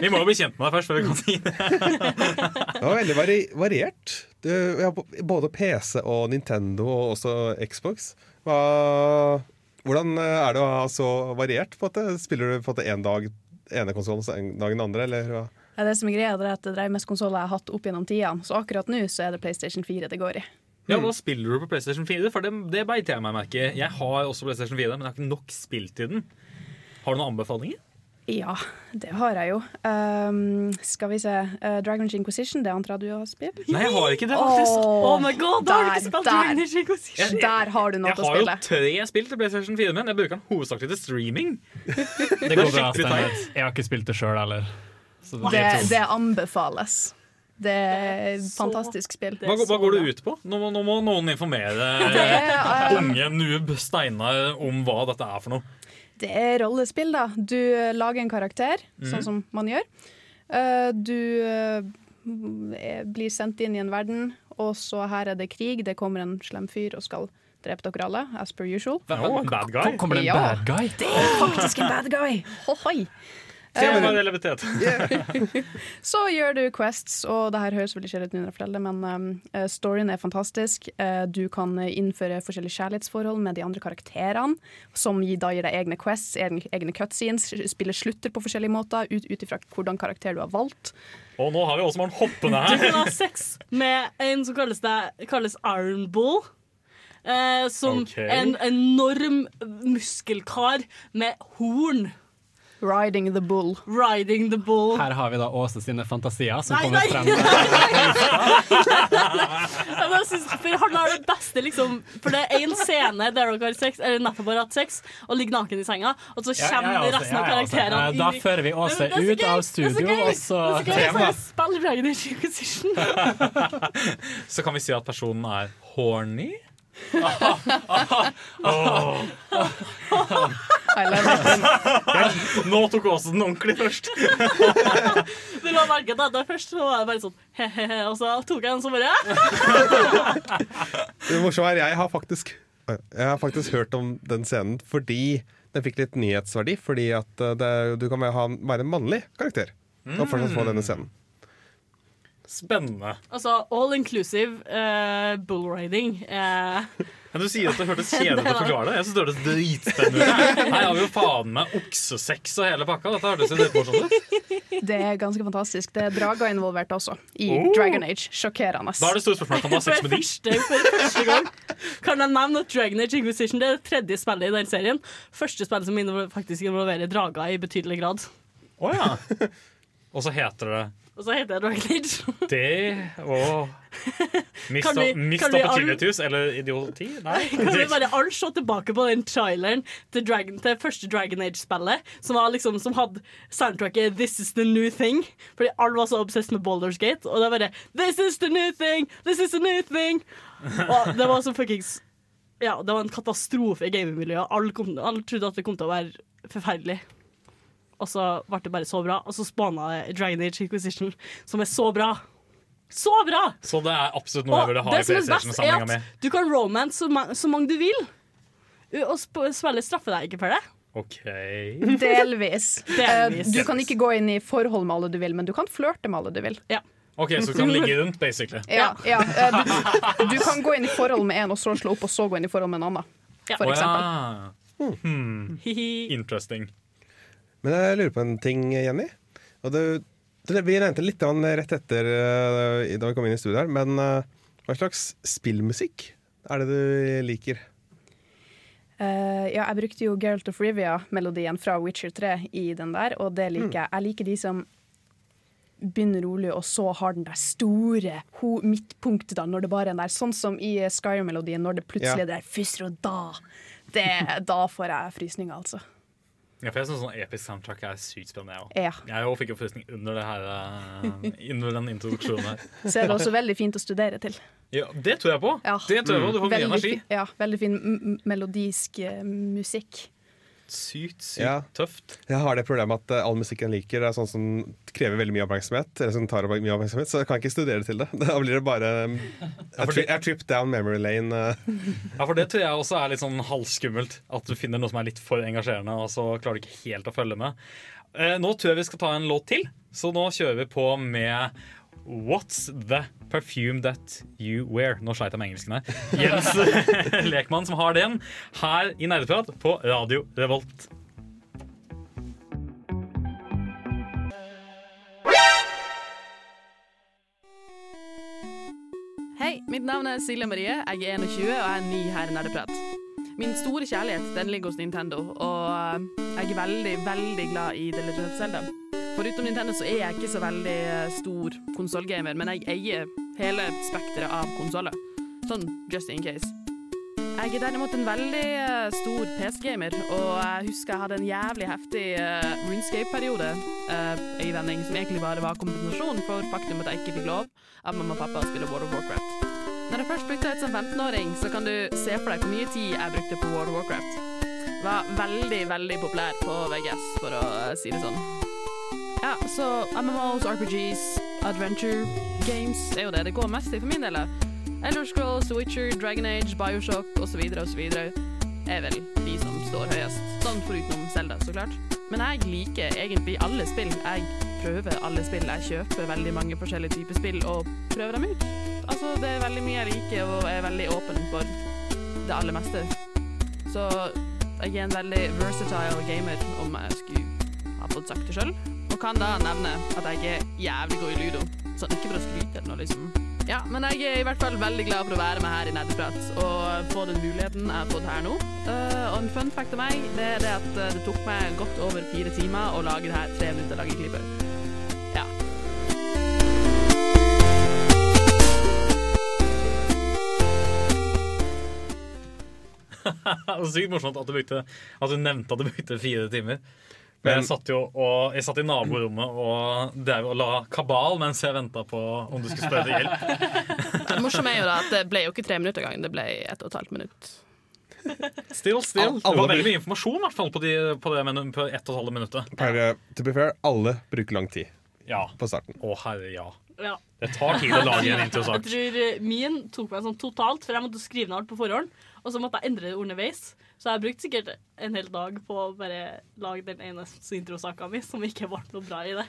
Vi må jo bli kjent med deg først før vi kan si det. Det var veldig vari variert. Du, ja, både PC og Nintendo og også Xbox. Hva, hvordan eh, er det å ha så variert? på at? Spiller du på en en dag ene konsollen og en dag den andre, eller hva? Ja, det som er greia, det er at det er mest konsoller jeg har hatt opp gjennom tidene, så akkurat nå så er det PlayStation 4 det går i. Ja, Hva spiller du på PlayStation 4? For det, det beit jeg meg merke. Jeg har også PlayStation 4, men jeg har ikke nok spilt i den. Har du noen anbefalinger? Ja, det har jeg jo. Um, skal vi se. Uh, Dragon Inquisition, det antar jeg du har spilt? Nei, jeg har ikke det, faktisk. Oh my god, da har du ikke spilt der. Dragon Age Inquisition. Der har du noe å til å har jo tre spill til PlayStation 4 min. Jeg bruker den hovedsakelig til streaming. Det går bra, skikkelig Jeg har ikke spilt det sjøl heller. Så Det, jeg det anbefales. Det er et fantastisk spill. Hva, hva går det ut på? Nå, må- nå må noen informere *laughs* er, um, unge noob Steinar om hva dette er for noe. Det er rollespill, da. Du lager en karakter, mm. sånn som man gjør. Eh, Du eh, eh, blir sendt inn i en verden, og så her er det krig, det kommer en slem fyr og skal drepe dere alle, as per usual. Oh, bad guy. Kommer det en Ja. bad guy? Det er faktisk en bad guy! Hohoi! Tema relativitet. *laughs* *laughs* Så gjør du quests, og det her høres veldig kjedelig ut når jeg det, men um, eh, storyen er fantastisk. Uh, du kan innføre forskjellige kjærlighetsforhold med de andre karakterene, som gir, da gir deg egne quests, egne, egne cutscenes, spiller slutter på forskjellige måter, ut ut ifra hvordan karakter du har valgt. Og nå har vi også Maren hoppende her. Du kan ha sex med en som kalles, det, kalles Iron Bull. Eh, som okay. en enorm muskelkar med horn. Riding the bull. Riding the bull. Her har vi da Åse sine fantasier som Nei, kommer nei. frem. nei, synes, for han har det beste, liksom For det er én scene der dere har sex, eller nettopp har hatt sex, og ligger naken i senga, og så kommer ja, Åse, resten av ja, ja, karakterene Eh, Da fører vi Åse er ut av er studio, og så er Tema. Så kan vi si at personen er horny. Nå tok Åse den ordentlig først. Du la merke til at det først så var det bare sånn he-he-he, og så tok jeg den så bare Det morsomme er, jeg har faktisk Jeg har faktisk hørt om den scenen fordi den fikk litt nyhetsverdi. Fordi at eh, det, du kan være en mannlig karakter og fortsatt få denne scenen. Spennende. Altså all inclusive uh, bullriding. eh, Men Du sier at det hørtes *laughs* kjedelig ut å forklare det. Jeg synes det hørtes dritspennende ut. *laughs* Her har vi jo faen meg oksesex og hele pakka. Dette hørtes jo dritmorsomt ut. Det er ganske fantastisk. Det er drager involvert også, i Oh. Dragon Age. Sjokkerende. Da er det store spørsmålet kan du ha sex med de. første, for første gang kan jeg nevne at Dragon Age Inquisition Det er det tredje spillet i den serien. Første spillet som faktisk involverer drager i betydelig grad. Å ja. Og så heter det Og så heter jeg Dragon Age. *laughs* det og Mist, vi- mist all- opportunities eller idioti? Nei. *laughs* Kan vi bare alle se tilbake på den traileren til, Dragon, til første Dragon Age-spillet, som, liksom, som hadde soundtracket 'This is the new thing', fordi alle var så obsessed med Baldur's Gate. Og det var det 'This is the new thing! This is the new thing!' Og det var så fuckings Ja, det var en katastrofe i gamingmiljøet. Alle, alle trodde at det kom til å være forferdelig. Og så ble det bare så bra. Og så spåna det Dragon Age Inquisition, som er så bra. Så bra! Så det er absolutt noe jeg burde ha i PlayStation-samlinga mi. du kan romance så, ma så mange du vil. Og sp spille straffer deg ikke for det. OK. *laughs* Delvis. Delvis. Eh, Du kan ikke gå inn i forhold med alle du vil, men du kan flørte med alle du vil. Ja. Ok, Så du kan ligge rundt, basically. Ja, ja. eh, Du, *laughs* du kan gå inn i forhold med en, og så slå opp, og så gå inn i forhold med en annen. For eksempel. ja. Hmm. Interesting. Men jeg lurer på en ting, Jenny. Og det, det, vi nevnte litt rett etter eh, da vi kom inn i studio her, men eh, hva slags spillmusikk er det du liker? Uh, ja, jeg brukte jo Geralt of Rivia-melodien fra Witcher 3 i den der, og det liker jeg. Jeg liker de som begynner rolig, og så har den der store ho midtpunktet, da, når det bare er den der. Sånn som i Skyrim-melodien, når det plutselig Ja. er der fysser og da. Det, da får jeg frysninger, altså. Ja, for jeg synes sånn episk soundtrack er sykt spennende. Jeg. Ja. jeg fikk jo frysning under, eh, *laughs* under den introduksjonen her. Så er det også veldig fint å studere til. Ja, det tror jeg på. Ja. Det tror jeg på. Du får mye energi. Ja, veldig fin melodisk eh, musikk. Sykt, sykt Ja. tøft. Jeg har det problemet at eh, all musikken jeg liker, er sånn som krever veldig mye oppmerksomhet. Eller som tar mye oppmerksomhet Så jeg kan ikke studere til det. *laughs* Da blir det bare um, a, tri a trip down memory lane. eh. Ja, for Det tror jeg også er litt sånn halvskummelt. At du finner noe som er litt for engasjerende, og så klarer du ikke helt å følge med. Eh, nå tror jeg vi skal ta en låt til, så nå kjører vi på med What's the perfume that you wear? Nå sleit jeg med engelsken her. *laughs* Jens Lekmann som har den, her i Nerdeprat på Radio Revolt. Hei, mitt navn er Silje Marie. Jeg er 21 og jeg er ny her i Nerdeprat. Min store kjærlighet den ligger hos Nintendo, og eh, jeg er veldig, veldig glad i The Legend of Zelda. Foruten Nintendo så er jeg ikke så veldig eh, stor konsollgamer, men jeg eier hele spekteret av konsoller. Sånn just in case. Jeg er derimot en veldig eh, stor PC-gamer, og jeg husker jeg hadde en jævlig heftig uh, RuneScape-periode uh, i vending, som egentlig bare var kompensasjon for faktum at jeg ikke fikk lov av mamma og pappa å spille World of Warcraft. Når jeg først brukte det som 15-åring, så kan du se for deg hvor mye tid jeg brukte på World of Warcraft. Var veldig, veldig populær på VGS, for å si det sånn. Ja, så MMOs, RPGs, adventure games er jo det det går mest i for min del. Elder Scrolls, Witcher, Dragon Age, Bioshock osv. osv. er vel de som står høyest. Sånn foruten Zelda, så klart. Men jeg liker egentlig alle spill. Jeg prøver alle spill. Jeg kjøper veldig mange forskjellige typer spill og prøver dem ut. Altså, det er veldig mye jeg liker, og er veldig åpen for det aller meste. Så jeg er en veldig versatile gamer, om jeg skulle ha fått sagt det sjøl. Og kan da nevne at jeg er jævlig god i ludo. Sånn ikke for å skryte eller noe, liksom. Ja, men jeg er i hvert fall veldig glad for å være med her i Nerdeprat og få den muligheten jeg har fått her nå. Uh, og en fun fact av meg, det er det at eh, det tok meg godt over fire timer å lage det her tre minutter lange klippet. Ja. *laughs* Sykt morsomt at du, brukte, at du nevnte at du brukte fire timer. Men jeg satt jo og, jeg satt i naborommet og der og la kabal mens jeg venta på om du skulle spørre til hjelp. *laughs* Det morsomme er jo da at det ble jo ikke tre minutter gangen, det ble ett og et halvt minutt. Still, still. Det var veldig mye informasjon i hvert fall på, de, på det men, på ett og et halvt minuttet. Per, to be fair, alle bruker lang tid Ja. på starten. Å, herre, ja. Ja. Det tar tid å lage en *laughs* Jeg tror eh, min tok meg sånn totalt, for jeg måtte skrive ned alt på forhånd. Og så måtte jeg endre det underveis. Så jeg har brukt sikkert en hel dag på å bare lage den ene introsaka mi, som ikke ble noe bra i det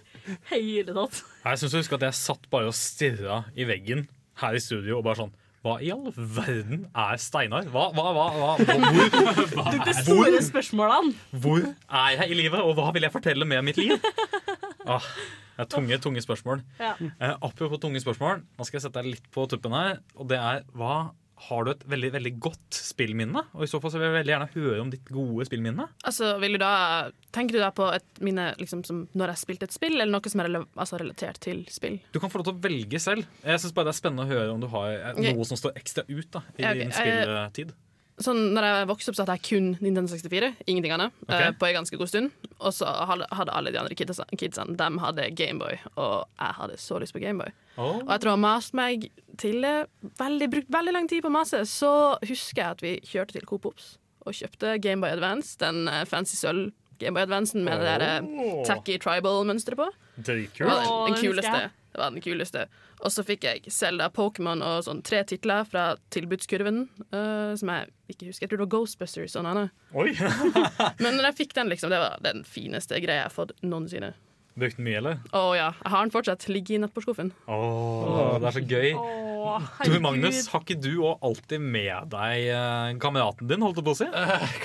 hele tatt. Jeg synes jeg husker at jeg satt bare og stirra i veggen her i studio og bare sånn Hva i all verden er Steinar? Hva, hva, hva, hva, hvor, *laughs* hva, De store spørsmålene. hvor er jeg i livet, og hva vil jeg fortelle med mitt liv? Ah, det er tunge, tunge spørsmål. Ja. Eh, apropos tunge spørsmål, nå skal jeg sette deg litt på tuppen her. Og det er hva har du et veldig veldig godt spillminne? Og i så fall så vil jeg veldig gjerne høre om ditt gode spillminne. Altså, vil du da, Tenker du da på et minne liksom, som når jeg spilte et spill, eller noe som er altså, relatert til spill? Du kan få lov til å velge selv. Jeg synes bare det er spennende å høre om du har eh, noe som står ekstra ut da, i okay. ok. din spilltid. Sånn, når jeg vokste opp, så hadde jeg kun Nintendo 64. Ingenting annet. Okay. Uh, på en ganske god stund. Og så hadde hadde alle de andre kidsa, kidsene De hadde Gameboy, og jeg hadde så lyst på Gameboy. Oh. Og etter å ha mast meg til det, veldig, brukt veldig lang tid på å mase, så husker jeg at vi kjørte til Coop Ops og kjøpte Gameboy Advance, den eh, fancy sølv Gameboy Advancen med det der eh, Oh. tacky tribal-mønsteret på. Det Dritkult. den, den kuleste. Det var den kuleste. Og så fikk jeg Zelda, Pokémon og sånn tre titler fra tilbudskurven, Uh, som jeg ikke husker. Jeg tror det var Ghostbusters og noe. Oi! *laughs* Men når jeg fikk den, liksom, det var den fineste greia jeg har fått noensinne. Brukte den mye, eller? Å ja. Jeg har den fortsatt. Ligger i nattbordskuffen. Åh, det er så gøy. Oh, Du. Magnus, har ikke du òg alltid med deg eh, kameraten din, holdt jeg på å si?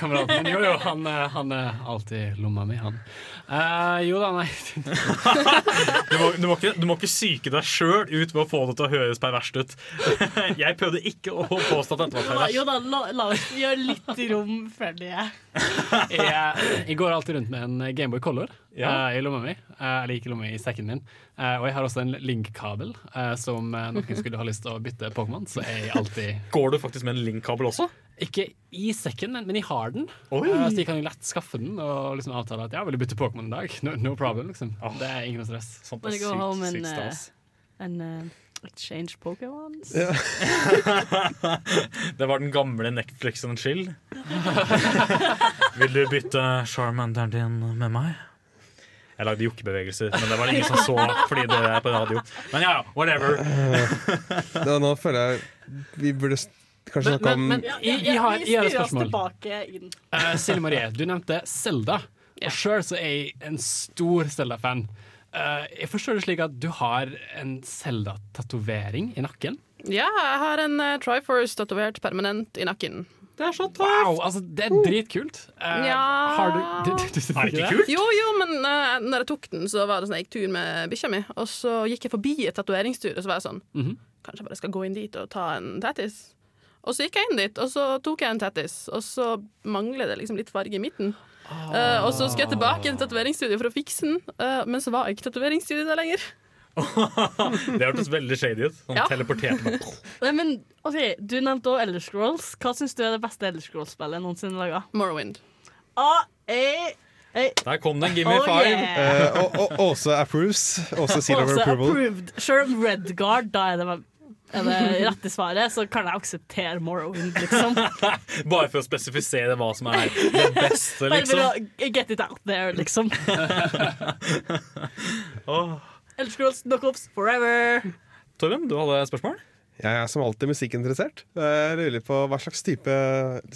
Kameraten min, jo jo, han, eh, han er alltid i lomma mi, han. Eh, jo da, nei. *laughs* Du må, du må, ikke, du må ikke psyke deg sjøl ut ved å få det til å høres perverst ut. *laughs* Jeg prøvde ikke å påstå at dette var pervers perverst. jo da, la, la oss gjøre litt rom for det. *laughs* Jeg, jeg går alltid rundt med en Gameboy Color Ja. uh, i lomma mi. Uh, eller ikke i lomma, i sekken min. Eh, og jeg har også en link-kabel, uh, som eh, noen skulle ha lyst til å bytte Pokémon, så er jeg alltid *laughs* Går du faktisk med en link-kabel også? Ikke i sekken, men, men jeg har den. Eh, så jeg kan lett skaffe den og liksom avtale at ja, vil du bytte Pokémon i dag? No, no problem, liksom. Oh. Det er ingen stress. Sånt er home sykt, sykt stas. En exchange Pokémons. *laughs* Det var den gamle Netflix and chill. *laughs* Vil du bytte Charmanderen din med meg? Jeg lagde jokkebevegelser, men det var det ingen som så fordi det er på radio. Men ja, ja, whatever. *laughs* Nå, nå føler jeg vi burde kanskje snakke om men jeg, jeg, har, jeg har et Vi styrer oss spørsmål. tilbake inn. Uh, Silje Marie, du nevnte Selda. Og sjøl så er jeg en stor Selda-fan. Uh, jeg forstår det slik at du har en Selda-tatovering i nakken? Ja, jeg har en uh, Triforce tatovert permanent i nakken. Det er så Wow, altså Det er dritkult. Uh, Ja. Har *laughs* du, du, du, du, Er det ikke kult? Jo, jo, men uh, når jeg tok den, så var det sånn jeg gikk tur med bikkja mi, og så gikk jeg forbi et tatoveringstur, og så var jeg sånn Mhm. Kanskje jeg bare skal gå inn dit og ta en tattis? Og så gikk jeg inn dit, og så tok jeg en tattis, og så mangler det liksom litt farge i midten. Uh, og så skulle jeg tilbake til tatoveringsstudio for å fikse den, uh, men så var ikke tatoveringsstudio der lenger. Det hørtes veldig shady ut. Sånn Ja. teleportert meg. *laughs* Nei, men ok, Du nevnte også Elder Scrolls. Hva syns du er det beste Elder Scrolls-spillet noensinne laga? Morrowind. Ah, eh, eh, Der kom den. Give me oh, five. yeah. Uh, og, og Åse approves. Åse seal of Også approval. approved. Om Redguard da er det, er det rette svaret, så kan jeg akseptere Morrowind, liksom. *laughs* Bare for å spesifisere hva som er det *laughs* beste, Bare for liksom. å get it out there, liksom. Åh. Elder Scrolls Knockoffs forever! Torben, du hadde spørsmål? Jeg er som alltid musikkinteressert. Jeg lurer på Hva slags type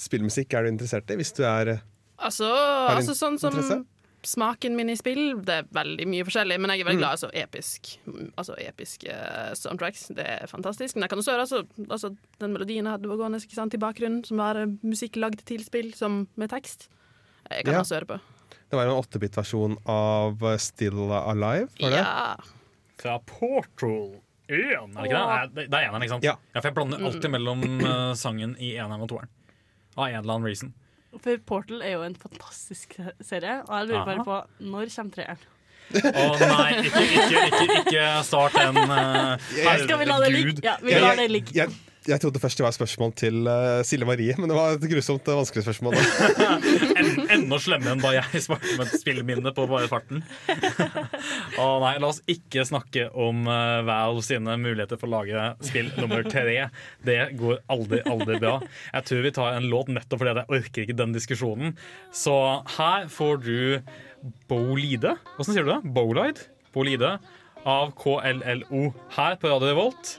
spillmusikk er du interessert i? Hvis du er Altså, altså sånn som interesse? smaken min i spill, det er veldig mye forskjellig, men jeg er veldig Mm. glad i altså, episk, altså, episke soundtracks. Det er fantastisk. Men jeg kan også høre altså, altså, den melodien jeg hadde gående i bakgrunnen, som var eh, musikk lagd til spill, som med tekst. Jeg kan Ja. også høre på. Det var en 8-bit-versjon av Still Alive, var det? Ja. Fra Portal 1, er det ikke det? Det er eneren, ikke sant? Ja. for jeg blander alltid mellom eh, sangen i eneren og toeren. Av en eller annen reason. For Portal er jo en fantastisk serie, og jeg lurer bare på når kommer treeren? Å nei, ikke, ikke, ikke, ikke start den. uh, Skal vi la det ligge? Ja, vi lar det ligge. Jeg, trodde først det var et spørsmål til uh, Silje Marie, men det var et grusomt uh, vanskelig spørsmål. *laughs* En, enda slemmere enn da jeg *laughs* svarte med spillminne på bare farten. Å nei, La oss ikke snakke om uh, Valve sine muligheter for å lage spill nummer tre. Det går aldri, aldri bra. Jeg tror vi tar en låt nettopp fordi jeg orker ikke den diskusjonen. Så her får du Bolide. Åssen sier du det? Bolide? Bolide av KLLO her på Radio Revolt.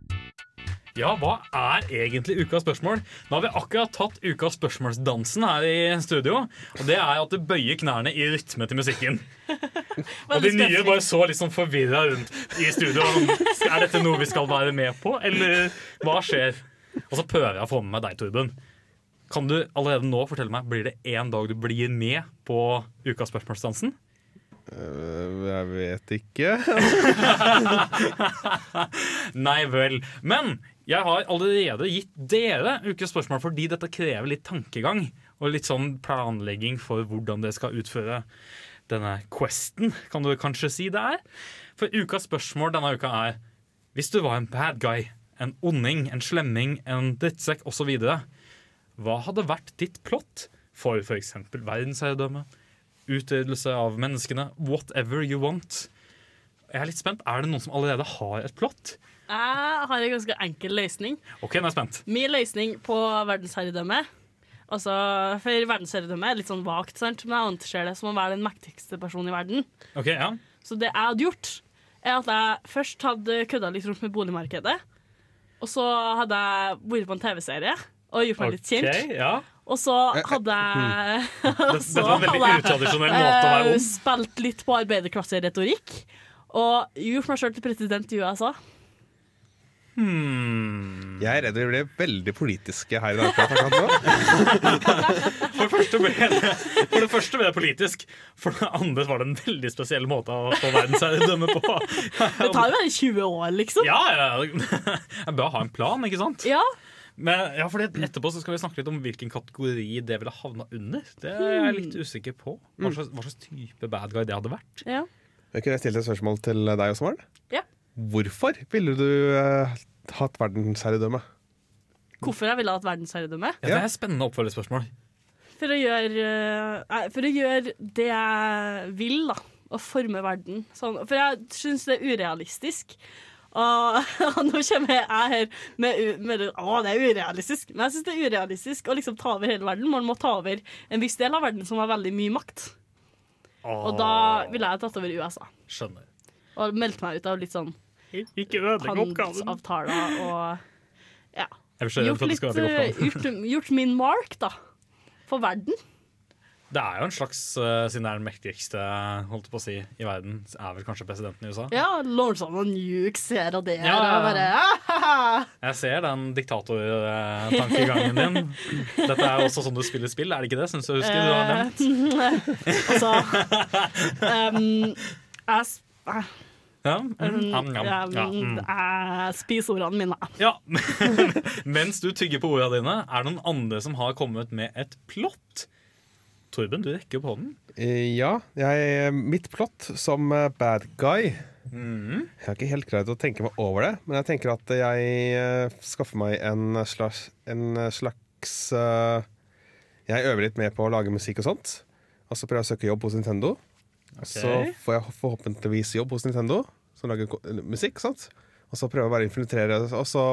Ja, hva er egentlig ukas spørsmål? Nå har vi akkurat tatt ukas spørsmålsdansen her i studio. Og det er at du bøyer knærne i rytme til musikken. *laughs* Og de nye bare så litt sånn forvirra rundt i studio. Er dette noe vi skal være med på, eller hva skjer? Og så prøver jeg å få med meg deg, Torben. Kan du allerede nå fortelle meg, Blir det en dag du blir med på ukas spørsmålsdansen? Eh, jeg vet ikke. *laughs* Nei vel. Men jeg har allerede gitt dere ukens spørsmål fordi dette krever litt tankegang og litt sånn planlegging for hvordan dere skal utføre denne questen, kan du kanskje si det er. For ukas spørsmål denne uka er Hvis du var en bad guy, en onding, en slemming, en drittsekk osv., hva hadde vært ditt plott for f.eks. verdensherredømme, utryddelse av menneskene, whatever you want? Jeg er litt spent. Er det noen som allerede har et plott? Jeg har en ganske enkel løsning. Ok, nå er jeg spent. Min løsning på verdensherredømme Altså, For verdensherredømme er litt sånn vagt, sant? men jeg anser det som å være den mektigste personen i verden. Ok, ja. Så det jeg hadde gjort, er at jeg først hadde kødda litt rundt med boligmarkedet. Og så hadde jeg vært på en TV-serie og gjort meg litt Ok, Okay, ja. Og så hadde jeg *laughs* Dette var en veldig utradisjonell måte å være eh, ond. Spilt litt på arbeiderklasseretorikk. Og gjort meg sjøl til president i USA. Hmm. Jeg er redd vi blir veldig politiske her i dag. *laughs* For det, første ble det, for det første ble det politisk. For det andre var det en veldig spesiell måte å få verdensherredømme på. Det tar jo bare 20 år, liksom. Ja, ja. Det bra å ha en plan, ikke sant? Ja. Men ja, fordi etterpå så skal vi snakke litt om hvilken kategori det ville havna under. Det er jeg litt usikker på. Hva slags, hva slags type bad guy det hadde vært. Ja. Jeg kunne stilt et spørsmål til deg også, Maren. Ja. Hvorfor ville du eh, hatt verdensherredømme? Hvorfor jeg ville hatt verdensherredømme? Ja, det er et spennende oppfølgingsspørsmål. For å gjøre, eh, nei, for å gjøre det jeg vil, da. Å forme verden. Sånn. For jeg syns det er urealistisk. Og, *laughs* og nå kommer jeg her med, med det, Å, det er urealistisk. Men jeg syns det er urealistisk å liksom ta over hele verden. Man må ta over en viss del av verden som har veldig mye makt. Og da ville jeg tatt over USA. Skjønner. Og meldt meg ut av litt sånn Ikke ødelegg oppgaven. og ja. Gjort, litt, eh, gjort, gjort min mark, da. For verden. Det er jo en slags, uh, siden det er den mektigste holdt på å si, i verden, er vel kanskje presidenten i USA? Ja, Lords og Nuke ser og det Ja, ja, ja. og bare ah, Jeg ser den diktatortankegangen din. *laughs* Dette er også sånn du spiller spill, er det ikke det? Synes jeg husker du har nevnt. *laughs* altså *laughs* um, Jeg eh, Ja, um, mm, am, am, ja, ja, mm. jeg spiser ordene mine. ja. *laughs* Mens du tygger på ordene dine, er det noen andre som har kommet med et plott? Torben, du rekker opp hånden. Eh, Ja, jeg, mitt plott som eh, bad guy Jeg har ikke helt greid å tenke meg over det, men jeg tenker at jeg eh, skaffer meg en slags, en slags eh, Jeg øver litt mer på å lage musikk og sånt. Og så prøver jeg å søke jobb hos Nintendo. Og så får jeg forhåpentligvis jobb hos Nintendo, som lager musikk. Sant? Og så prøver jeg bare å infiltrere, og så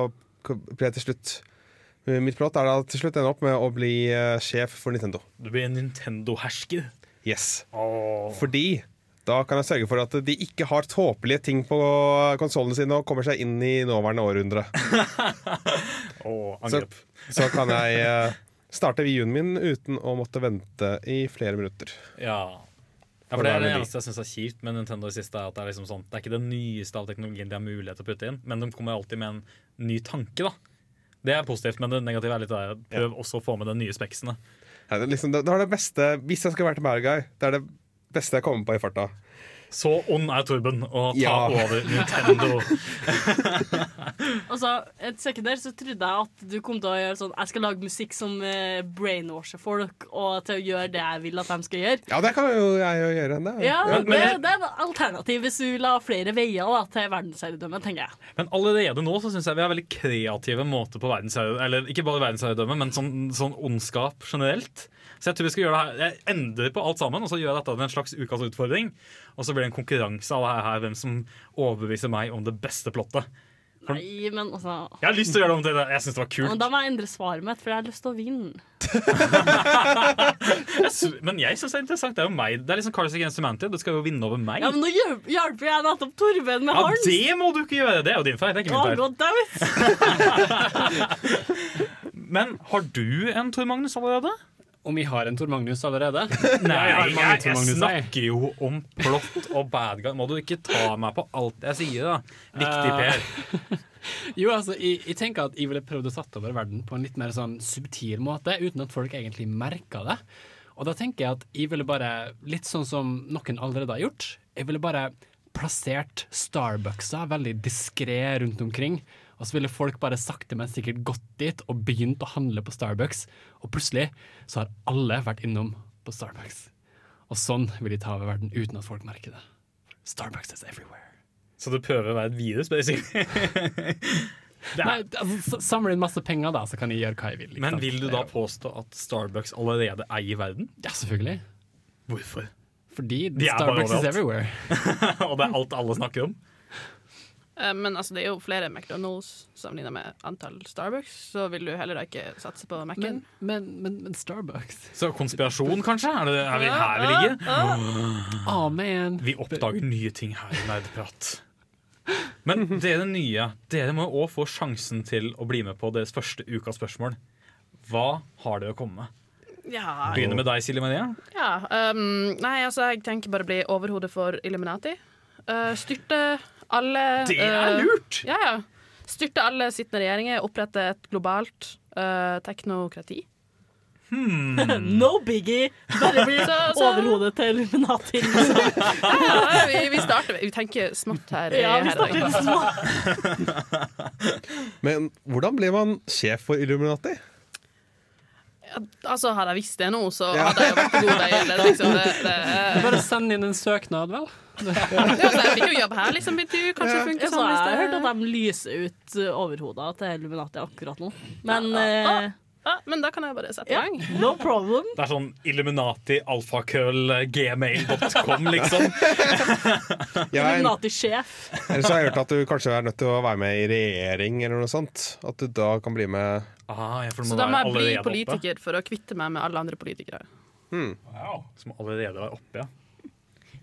blir jeg til slutt Mitt plott er da til slutt ender opp med å bli eh, sjef for Nintendo. Du blir en Nintendo-hersker. Yes. Fordi da kan jeg sørge for at de ikke har tåpelige ting på konsollene sine og kommer seg inn i nåværende århundre. *laughs* så, angrep. så kan jeg eh, starte Wii-en min uten å måtte vente i flere minutter. Ja. Ja, For Det er det eneste jeg syns er kjipt med Nintendo i siste. er at Det er liksom sånn, det er ikke det nyeste av teknologien de har mulighet til å putte inn, men de kommer alltid med en ny tanke. da Det er positivt, men det negative er litt der, prøv også å få med de nye speksene. Ja, det, liksom, det, det er det beste Hvis jeg skal være til Bad Guy, det er det beste jeg kommer på i farta. Så ond er Torben å ta Ja. over Nintendo. *laughs* Altså, et sekund der så trodde jeg at du kom til å gjøre sånn Jeg skal lage musikk som eh, brainwasher folk, og til å gjøre det jeg vil at de skal gjøre. Ja, det kan jo jeg jo gjøre. Det. Ja, Men- det, det er et alternativ hvis du vil ha flere veier da, til verdensherredømme, tenker jeg. Men allerede nå så syns jeg vi har veldig kreative måter på verdensherredømme Eller ikke bare verdensherredømme, men sånn, sånn ondskap generelt. Så jeg tror vi skal gjøre det her Jeg endrer på alt sammen og så gjør jeg dette til en slags ukas utfordring. Og så blir det en konkurranse av det her hvem som overbeviser meg om det beste plottet. For- Nei, men altså Jeg har lyst til å gjøre det om til det. Jeg syns det var kult. men. Da må jeg endre svaret mitt, for jeg har lyst til å vinne. *laughs* Men jeg syns det er interessant. Det er jo meg. Det er liksom Cards Against Humanity. Du skal jo vinne over meg. Ja, men nå hjelper jeg nettopp Torben med Ja, hans. det må du ikke gjøre! Det er jo din feil. Det er ikke min feil. *laughs* Men har du en Tor Magnus allerede? Om vi har en Tor Magnus allerede? *laughs* Nei, Jeg jeg, jeg, snakker jo om plott og bad guy. Må du ikke ta meg på alt jeg sier, da? Viktig, Per. Per. *laughs* Jo, altså, jeg, jeg tenker at jeg ville prøvd å satt over verden på en litt mer sånn subtil måte, uten at folk egentlig merka det. Og da tenker jeg at jeg ville bare, litt sånn som noen allerede har gjort, jeg ville bare plassert Starbucksa veldig diskré rundt omkring. Og så ville folk bare sakte, men sikkert gått dit og begynt å handle på Starbucks. Og plutselig så har alle vært innom på Starbucks. Og sånn vil de ta over verden uten at folk merker det. Starbucks is everywhere. Så du prøver å være et virus, basically? *laughs* Nei, altså, samle inn masse penger, da, så kan jeg gjøre hva jeg vil. Liksom. Men vil du da påstå at Starbucks allerede eier verden? Ja, selvfølgelig. Hvorfor? Fordi Starbucks is everywhere. *laughs* Og det er alt alle snakker om? Eh, Men altså, det er jo flere McDonald's sammenlignet med antall Starbucks, så vil du heller da ikke satse på Mac-en. Men, men, men, men Starbucks Så konspirasjon, kanskje? Er det er vi her vi ligger? Amen man. Vi oppdager nye ting her i Nerdprat. Men dere nye, dere må òg få sjansen til å bli med på deres første ukas spørsmål. Hva har dere å komme med? Ja, Begynner med deg, Silje Maria. ja um, Nei, altså, jeg tenker bare å bli overhodet for Illuminati. Uh, styrte alle Det er uh, lurt! Ja, ja. Styrte alle sittende regjeringer, opprette et globalt uh, teknokrati. *laughs* no biggie! Bare bli *laughs* overhodet til Illuminati. *laughs* Ja, ja, vi, vi starter Vi tenker smått her. Ja, vi starter smått. Men hvordan blir man sjef for Illuminati? Altså, hadde jeg visst det nå, så hadde jeg jo vært god vei. Eller, liksom, det, det, Bare send inn en søknad, vel. ja, jeg fikk jo jobb her, liksom. Du kanskje Ja, funker sånn? jeg hvis har hørt at de lyser ut uh, overhodet til Illuminati akkurat nå. Men ja, Ja, men da kan jeg bare sette i ja, gang. no problem. Det er sånn Illuminati, alfakøll, gmail.com, liksom. *laughs* Illuminati-sjef. ellers har jeg hørt at du kanskje er nødt til å være med i regjering eller noe sånt. At du da kan bli med Ah, ja, Så da må jeg bli politiker oppe. for å kvitte meg med alle andre politikere. Wow, som allerede er oppe, ja.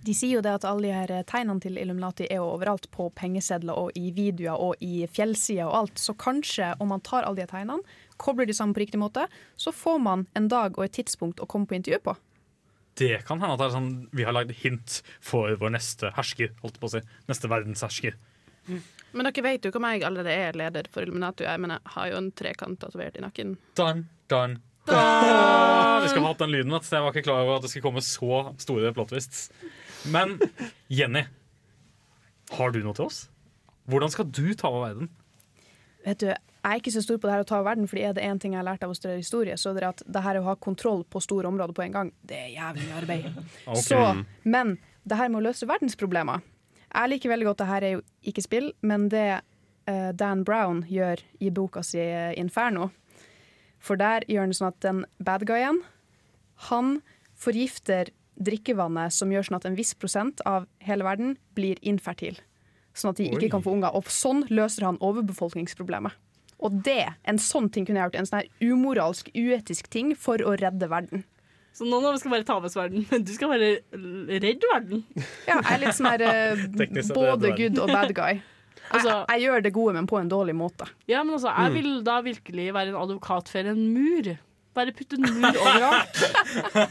De sier jo det at alle de her tegnene til Illuminati er jo overalt på pengesedler og i videoer og i fjellsider og alt. Så kanskje om man tar alle de tegnene, kobler de sammen på riktig måte, så får man en dag og et tidspunkt å komme på intervju på. Det kan hende at det er sånn, vi har lagd hint for vår neste hersker. Holdt på å si. Neste verdenshersker. Men dere vet jo ikke om jeg allerede er leder for Illuminati. Jeg mener, jeg har jo en trekant tatovert i nakken. Dun, dun, dun. Vi skal ha hatt den lyden, vet jeg var ikke klar over at det skulle komme så store plot twists. Men Jenny, har du noe til oss? Hvordan skal du ta over verden? Vet du, Jeg er ikke så stor på det her å ta over verden, fordi er det én ting jeg har lært av å studere historie, så er det at det her å ha kontroll på store områder på en gang, det er jævlig mye arbeid. *laughs* okay. Så, men det her med å løse verdensproblemer Jeg liker veldig godt det her er jo ikke spill, men det uh, Dan Brown gjør i boka si eh, Inferno. For der gjør han sånn at den bad guyen, han forgifter drikkevannet som gjør sånn at en viss prosent av hele verden blir infertil. Sånn at de Oi. ikke kan få unger. Og sånn løser han overbefolkningsproblemet. Og det, en sånn ting kunne jeg gjort. En sånn her umoralsk, uetisk ting for å redde verden. Så noen av oss skal ta oss verden, men *laughs* du skal være redde redd verden. Ja, jeg er litt sånn her eh, *laughs* både good og bad guy. *laughs* Jeg, jeg gjør det gode, men på en dårlig måte. Ja, men altså, jeg Mm. vil da virkelig være en advokat for en mur. Bare putte nur mur overalt.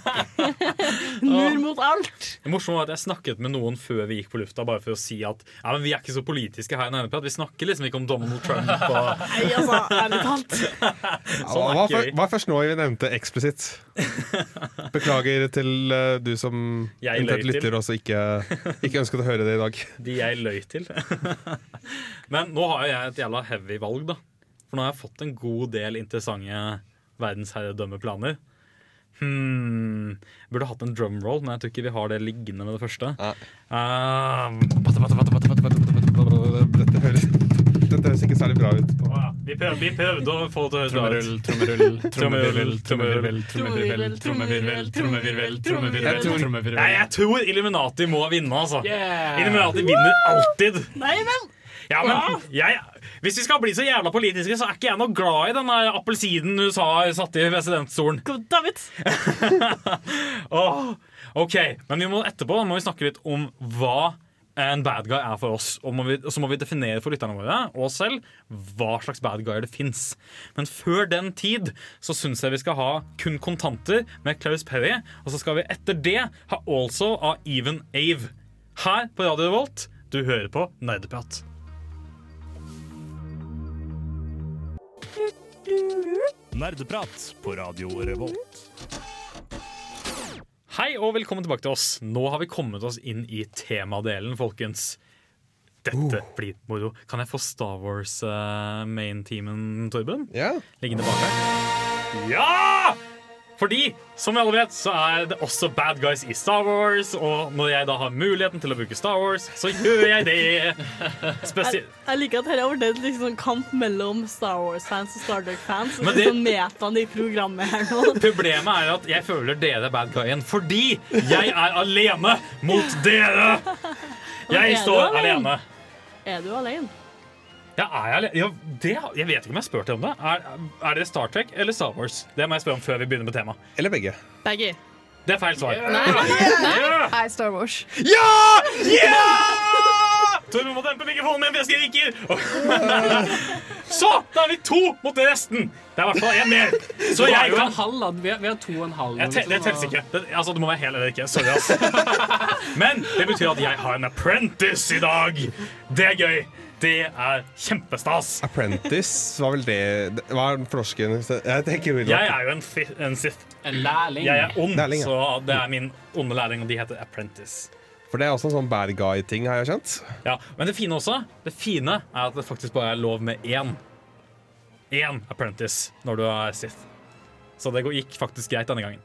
*laughs* mur mot alt. Det morsomme var at Jeg snakket med noen før vi gikk på lufta, bare for å si at ja, men vi er ikke så politiske her. i Nerdeprat. Vi snakker liksom ikke om Donald Trump. Og... Nei, altså, ærlig talt. *laughs* Sånn er vi. hva er først nå vi nevnte eksplisitt? Beklager til uh, du som Jeg eventuelt lytter til. og så ikke, ikke ønsket å høre det i dag. *laughs* De jeg løy til. Men nå har jo jeg et jævla heavy valg, da. For nå har jeg fått en god del interessante verdensherredømmeplaner. Hmm. Burde hatt en drumroll, men jeg tror ikke vi har det liggende med det første. Um, Dette høres, dette høres ikke særlig bra ut. vi, prøvde, vi prøvde å få det til å høres bra Trommerull, ut. trommerull, trommevirvel, trommevirvel, trommevirvel, trommevirvel, Jeg tror, Illuminati må vinne, altså. Illuminati vinner alltid. Nei, men Ja, men jeg, Hvis vi skal bli så jævla politiske, så er ikke jeg noe glad i den appelsinen USA satt i presidentstolen. David. oh, *laughs* ok, men vi må etterpå må vi snakke litt om hva en bad guy er for oss. Og, vi, så må vi definere for lytterne våre og oss selv hva slags bad guyer det fins. Men før den tid så syns jeg vi skal ha kun kontanter med Claus Perry. Og så skal vi etter det ha Also av Even Ave. Her på Radio Revolt, du hører på Nerdeprat. Nerdeprat på Radio Revolt. Hei og velkommen tilbake til oss. Nå har vi kommet oss inn i temadelen, folkens. Dette blir moro. Kan jeg få Star Wars uh, main-teamen, Torben? Ja. Liggende bak her. Ja! Fordi, som vi alle vet, så er det også bad guys i Star Wars. Og når jeg da har muligheten til å bruke Star Wars, så gjør jeg det. *laughs* Jeg, Spesielt jeg liker at dette har blitt en liksom kamp mellom Star Wars-fans og Star Trek-fans. Men Det sånn metaen i programmet her nå. *laughs* Problemet er at jeg føler dere er bad guyen fordi jeg er alene mot dere. *laughs* Er Jeg står alene? alene. Er du alene? Ja, er jeg, ja, det, jeg vet ikke om jeg har spurt deg om det. Er, er det Star Trek eller Star Wars? Det må jeg spørre om før vi begynner med temaet. Eller begge. Begge. Det er feil svar. Nei. Ja! Nei, Star Wars. Ja! Ja! Tormod må dempe mikrofonen min, for jeg skriker! *laughs* Så, da er vi to mot resten. Det er i hvert fall én mer. Så jeg kan halv, da. Vi har, vi har to og en halv. jeg te det telles ikke. Det, altså, det må være hel eller ikke. Sorry, ass. *laughs* Men det betyr at jeg har en apprentice i dag. Det er gøy. Det er kjempestas. Apprentice var vel det Hva er den florsken? Jeg Jeg er jo en, fi- en Sith. En lærling. Jeg er ond, Lærling, ja. så det er min onde lærling, og de heter apprentice. For det er også en sånn bad guy-ting, har jeg kjent. Ja, Men det fine også Det fine er at det faktisk bare er lov med én Én apprentice når du er Sith. Så det gikk faktisk greit denne gangen.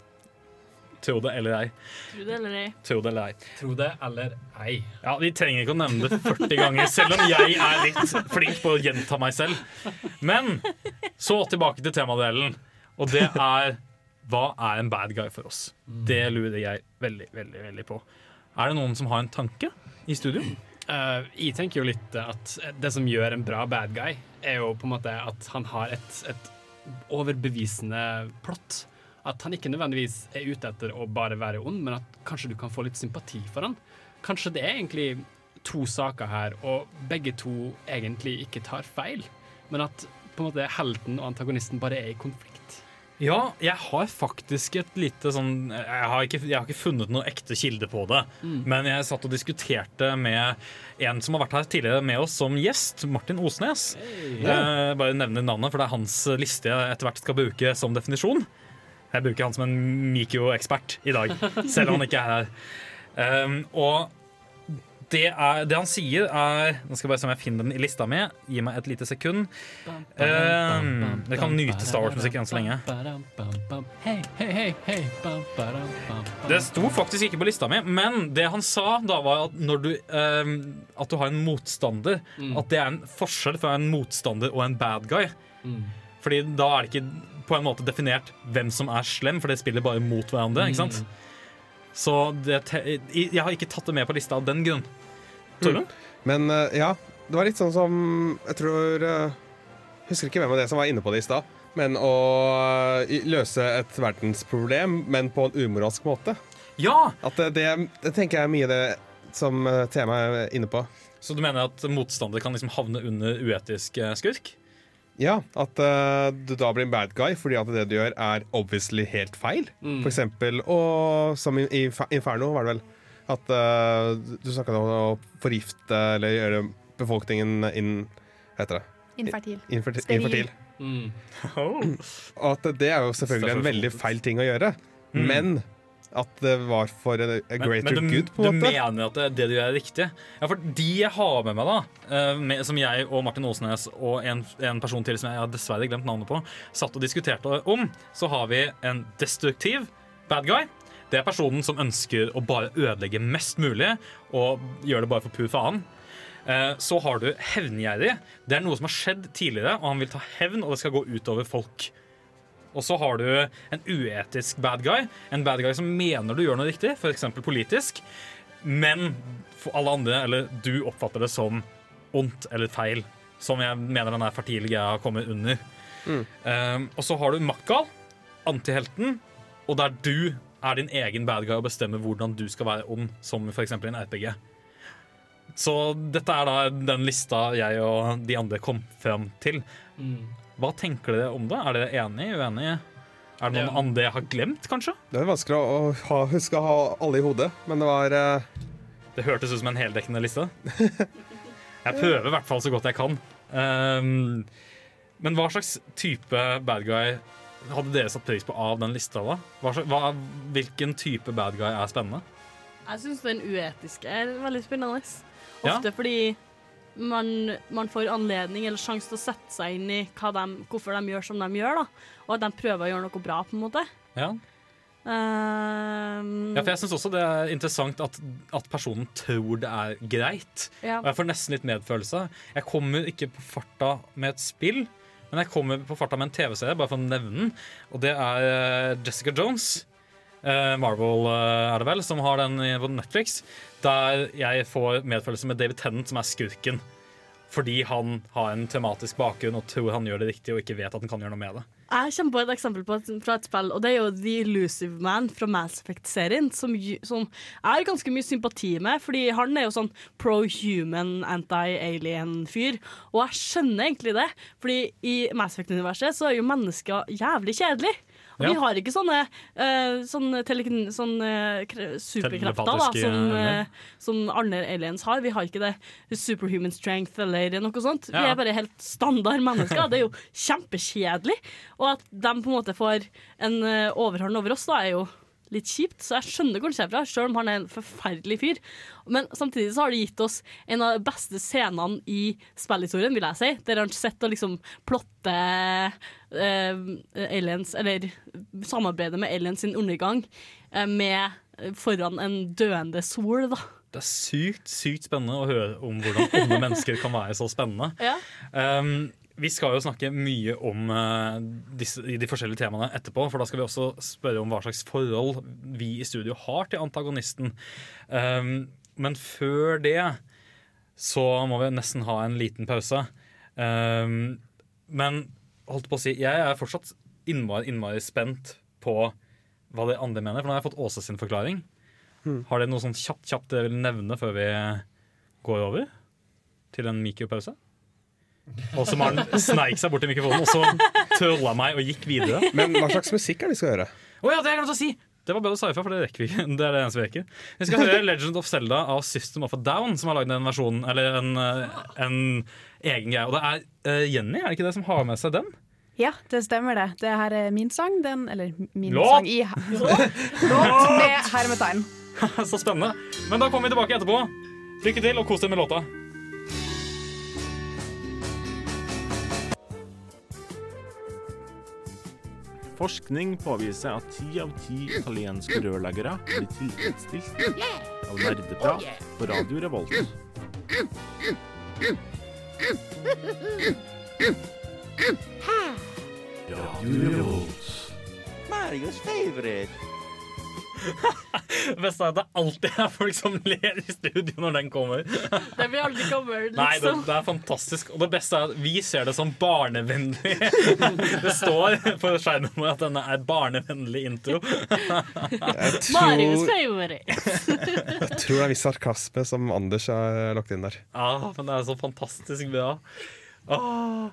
Tro det eller ei. Tror det eller ei. Tro det eller ei. Tro det eller ei. Ja, Vi trenger ikke å nevne det 40 ganger, selv om jeg er litt flink på å gjenta meg selv. Men så tilbake til temadelen, og det er hva er en bad guy for oss? Det lurer jeg veldig, veldig, veldig på. Er det noen som har en tanke i studio? Uh, jeg tenker jo litt at det som gjør en bra bad guy, er jo på en måte at han har et, et overbevisende plott. At han ikke nødvendigvis er ute etter å bare være ond, men at kanskje du kan få litt sympati for han. Kanskje det er egentlig to saker her, og begge to egentlig ikke tar feil, men at på en måte helten og antagonisten bare er i konflikt. Ja, jeg har faktisk et lite sånn Jeg har ikke, jeg har ikke funnet noen ekte kilde på det. Mm. Men jeg satt og diskuterte med en som har vært her tidligere med oss som gjest, Martin Osnes. Eh, bare nevne navnet, for det er hans liste jeg etter hvert skal bruke som definisjon. Jeg bruker han som en mikroekspert i dag, selv om han ikke er her. Um, og det, er, det han sier, er Nå skal jeg bare se om jeg finner den i lista mi. Gi meg et lite sekund. Um, Dere kan nyte Star Wars-musikk enn så lenge. Det sto faktisk ikke på lista mi, men det han sa da var at når du um, At du har en motstander. Mm. At det er en forskjell fra en motstander og en bad guy. Mm. Fordi da er det ikke på en måte definert hvem som er slem, for det spiller bare mot hverandre. ikke sant? Så det jeg har ikke tatt det med på lista av den grunn. Torbjørn? Men eh, ja, det var litt sånn som Jeg tror jeg Husker ikke hvem av dere som var inne på det i stad. Men å eh, løse et verdensproblem, men på en umoralsk måte. Ja! At det, det, det tenker jeg er mye det som eh, temaet er inne på. Så du mener at motstandere kan liksom havne under uetisk eh, skurk? Ja, at uh, du da blir en bad guy fordi at det du gjør er obviously helt feil. Mm. For eksempel, og som i, i Inferno var det vel, at uh, du snakket om å forgifte eller gjøre befolkningen inn, hva heter det? Infertil. Infertil. Infertil. Mm. Og at det er jo selvfølgelig en veldig feil ting å gjøre, Mm. men at det var for a, a Men, greater men du, good, på en måte. Du mener at det, det du gjør, er riktig? Ja, for de jeg har med meg, da, eh, med, som jeg og Martin Åsnes og en, en person til som jeg har dessverre glemt navnet på, satt og diskuterte om, så har vi en destruktiv bad guy. Det er personen som ønsker å bare ødelegge mest mulig og gjør det bare for pur faen. Eh, Så har du hevngjerrig. Det er noe som har skjedd tidligere, og han vil ta hevn, og det skal gå utover folk. Og så har du en uetisk bad guy. En bad guy som mener du gjør noe riktig, f.eks. politisk, men for alle andre, eller du oppfatter det som ondt eller feil. Som jeg mener den er fertile greia har kommet under. Um, og så har du maktgal, antihelten, og der du er din egen bad guy og bestemmer hvordan du skal være ond, som f.eks. i en RPG. Så dette er da den lista jeg og de andre kom fram til. Mm. Hva tenker dere om det? Er dere enige, uenige? Er det noen Ja. andre jeg har glemt, kanskje? Det er vanskelig å ha, huske å ha alle i hodet, men det var uh... Det hørtes ut som en heldekkende liste. *laughs* Jeg prøver i hvert fall så godt jeg kan. Um, men hva slags type bad guy hadde dere satt pris på av den lista? da? Hva, hva, hvilken type bad guy er spennende? Jeg syns den uetiske er veldig spennende. Ja. Ofte fordi man, man får anledning eller sjanse til å sette seg inn i de, hvorfor de gjør som de gjør, da. og at de prøver å gjøre noe bra, på en måte. Ja, Um, ja for jeg syns også det er interessant at, at personen tror det er greit. Ja. Og jeg får nesten litt medfølelse. Jeg kommer ikke på farta med et spill, men jeg kommer på farta med en TV-serie, bare for å nevne den. Og det er eh, Jessica Jones. Eh, Marvel eh, er det vel, som har den på Netflix. Der jeg får medfølelse med David Tennant, som er skurken. Fordi han har en tematisk bakgrunn og tror han gjør det riktig, og ikke vet at han kan gjøre noe med det. Jeg kommer på et eksempel på et, fra et spill, og det er jo The Illusive Man fra Mass Effect-serien, som, som jeg har ganske mye sympati med, fordi han er jo sånn pro-human, anti-alien-fyr, og jeg skjønner egentlig det, fordi i Mass Effect-universet så er jo mennesker jævlig kjedelig. Og Ja. vi har ikke sånne, uh, sånne, tele, sånne superkrefter da, som, eh, som andre aliens har. Vi har ikke det superhuman strength eller noe sånt. Vi er bare helt standard mennesker. Det er jo kjempekjedelig. Og at de på en måte får en eh, overhånd over oss, da, er jo litt kjipt. Så jeg skjønner hvor det kommer fra, selv om han er en forferdelig fyr. Men samtidig så har det gitt oss en av de beste scenene i spillhistorien, vil jeg si. Der han sitter og liksom plotter eh, aliens, eller samarbeider med aliens sin undergang eh, med foran en døende sol, da. Det er sykt, sykt spennende å høre om hvordan onde mennesker kan være så spennende. Ja. Um, vi skal jo snakke mye om eh, disse, de forskjellige temaene etterpå, for da skal vi også spørre om hva slags forhold vi i studio har til antagonisten. Um, men før det så må vi nesten ha en liten pause. Um, men holdt på å si, jeg er fortsatt innmari, innmari spent på hva de andre mener, for nå har jeg fått Åse sin forklaring. Har dere noe sånn kjapt, kjapt dere vil nevne før vi går over til en mikropause? Og så har han sneik seg bort til mikrofonen og så trolla meg og gikk videre. Men hva slags musikk er det vi skal høre? Oh, ja, det har jeg glemt å si! Det var bedre å si ifra, for det rekker vi ikke. *laughs* Det er det eneste vi rekker. Vi skal høre Legend of Zelda av System of a Down, som har lagd en versjon, eller en, eh, en egen greie. Og det er eh, Jenny, er det ikke det, som har med seg den? Ja, det stemmer det. Det her er min sang. Den, eller min Låt! sang i *laughs* Låt med hermetegn. *laughs* Så spennende. Men da kommer vi tilbake etterpå. Lykke til, og kos deg med låta. Forskning påviser at ti av ti italienske rørleggere blir tilfredsstilt av nerdeprat på Radio Revolt. Radio Revolt. Marios favorite. Beste er at det alltid er folk som ler i studio når den kommer. Det blir aldri gammel, Nei, det, liksom. det er fantastisk. Og det beste er at vi ser det som barnevennlig. *laughs* Det står på skjermen vår at denne er barnevennlig intro. *laughs* Marius favorite. *laughs* Jeg tror det er viss sarkasme som Anders har lagt inn der. Ja, men det er så fantastisk bra. Åh.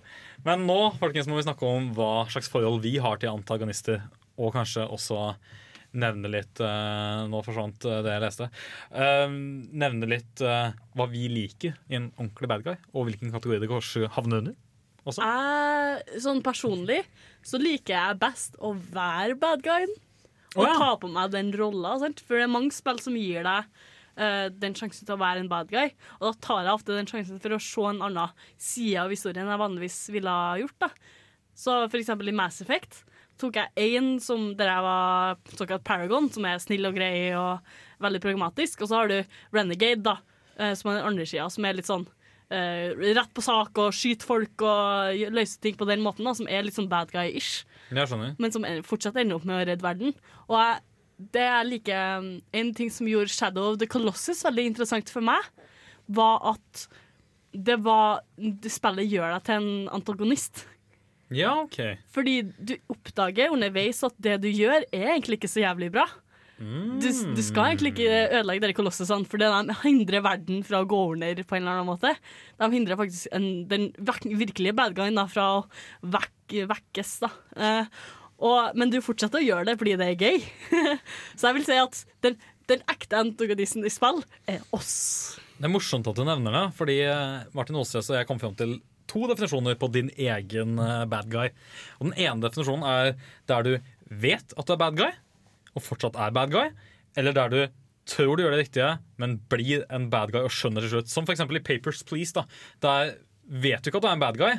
Men nå folkens, må vi snakke om hva slags forhold vi har til antagonister, og kanskje også nevne litt eh, Nå forsvant eh, det jeg leste. Eh, nevne litt hva vi liker i en ordentlig bad guy, og hvilken kategori det kanskje havner under. Også. Jeg, sånn personlig så liker jeg best å være bad guyen. Og oh, ja. ta på meg den rolla. For det er mange spill som gir deg uh, den sjansen til å være en bad guy. Og da tar jeg ofte den sjansen for å se en annen side av historien jeg vanligvis ville ha gjort. da. Så for eksempel i Mass Effect tok jeg én som der jeg var såkalt Paragon, som er snill og grei og veldig pragmatisk. Og så har du Renegade, da, eh, som er den andre sida, som er litt sånn Uh, rett på sak og skyter folk og løser ting på den måten, da, som er litt sånn bad guy-ish men som fortsatt ender opp med å redde verden. Og jeg, det er like um, En ting som gjorde Shadow of the Colossus veldig interessant for meg, var at det var det Spillet gjør deg til en antagonist. Ja, OK. Fordi du oppdager underveis at det du gjør, er egentlig ikke så jævlig bra. Du, du skal egentlig ikke ødelegge dere kolossene, for de hindrer verden fra å gå under på en eller annen måte. De hindrer faktisk en, den virkelige bad guyen da, fra å vekk, vekkes. Da. Eh, og, men du fortsetter å gjøre det fordi det er gøy. *laughs* så jeg vil si at den, den ekte antagonisten i spill er oss. Det er morsomt at du nevner det, fordi eh, Martin Aasres og jeg kom fram til to definisjoner på din egen eh, bad guy. Og Den ene definisjonen er der du vet at du er bad guy, og fortsatt er bad guy, eller der du tror du gjør det riktige, men blir en bad guy og skjønner til slutt. Som f.eks. i Papers, Please. da. Der vet du ikke at du er en bad guy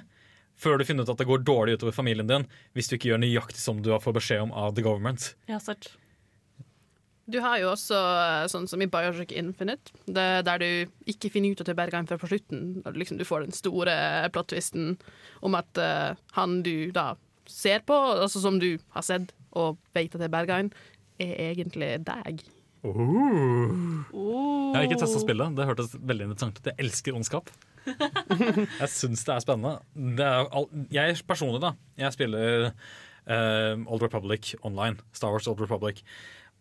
før du finner ut at det går dårlig utover familien din hvis du ikke gjør nøyaktig som du har fått beskjed om av the government. Ja, sant. Du har jo også eh, sånn som i Bioshock Infinite, det, der du ikke finner ut at det er Bergheim før på slutten. Liksom du får den store plot-twisten om at uh, han du da ser på, altså som du har sett og vet at det er Bergheim, er egentlig deg. Jeg har ikke testa spillet. Det hørtes veldig interessant ut. Jeg elsker ondskap. *laughs* jeg syns det er spennende. Det er all, jeg personlig, da. Jeg spiller uh, Old Republic online. Star Wars Old Republic.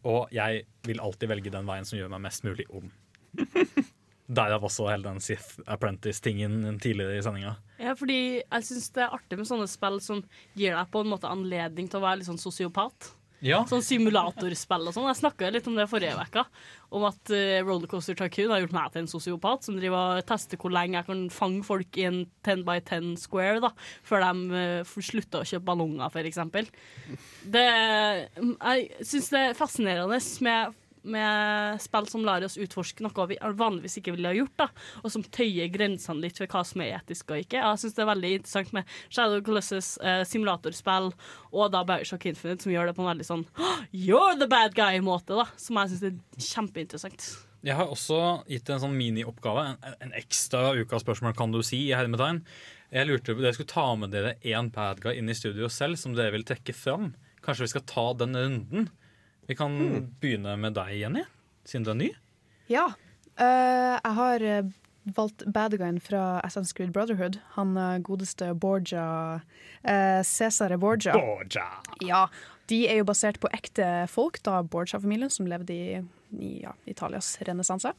Og jeg vil alltid velge den veien som gjør meg mest mulig ond. *laughs* Derav også hele den Sith Apprentice-tingen tidligere i sendinga. Ja, fordi jeg syns det er artig med sånne spill som gir deg på en måte anledning til å være litt sånn sosiopat. Ja. Sånn simulatorspill og sånn. Jeg snakka litt om det forrige uke. Om at uh, Rollercoaster Tycoon har gjort meg til en sosiopat som driver og tester hvor lenge jeg kan fange folk i en 10 by 10 square da, før de uh, slutter å kjøpe ballonger, f.eks. Jeg syns det er fascinerende med med spill som lar oss utforske noe vi vanligvis ikke ville ha gjort, da, og som tøyer grensene litt for hva som er etisk og ikke. Jeg syns det er veldig interessant med Shadow Colossus, eh, simulatorspill, og da Bioshock Infinite, som gjør det på en veldig sånn You're the bad guy-måte, da, som jeg syns er kjempeinteressant. Jeg har også gitt en sånn minioppgave, en, en ekstra ukas spørsmål, kan du si, i hermetegn. Jeg lurte på, Dere skulle ta med dere én bad guy inn i studio selv, som dere vil trekke fram. Kanskje vi skal ta den runden? Vi kan begynne med deg, Jenny, siden du er ny. Ja. Uh, jeg har eh, valgt bad guyen fra Assassin's Creed Brotherhood. Han eh, godeste Borgia uh, Cesare Borgia. Borgia. Ja, De er jo basert på ekte folk, da Borgia-familien, som levde i, i ja, Italias renessanse.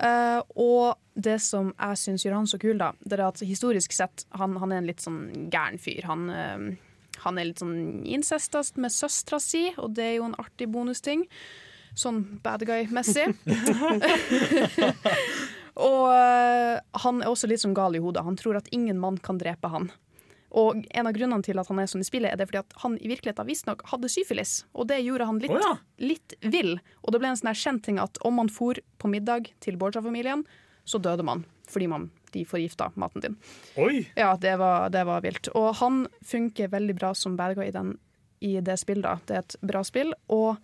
Eh, og det som jeg syns gjør han så kul, da, det er at historisk sett han, han er en litt sånn gæren fyr. Han, eh, han er litt sånn incestast med søstera si, og det er jo en artig bonusting. Sånn bad guy-messig. *laughs* og eh, han er også litt sånn gal i hodet. Han tror at ingen mann kan drepe han. Og en av grunnene til at han er sånn i spillet, er det fordi at han i virkeligheten visstnok hadde syfilis. Og det gjorde han litt, oh, ja. litt vill. Og det ble en sånn kjent ting at om man for på middag til Borja-familien, så døde man. Fordi man, de forgifta maten din. Oi! Ja, det var, det var vilt. Og han funker veldig bra som bad guy i, den, i det spillet. da. Det er et bra spill. Og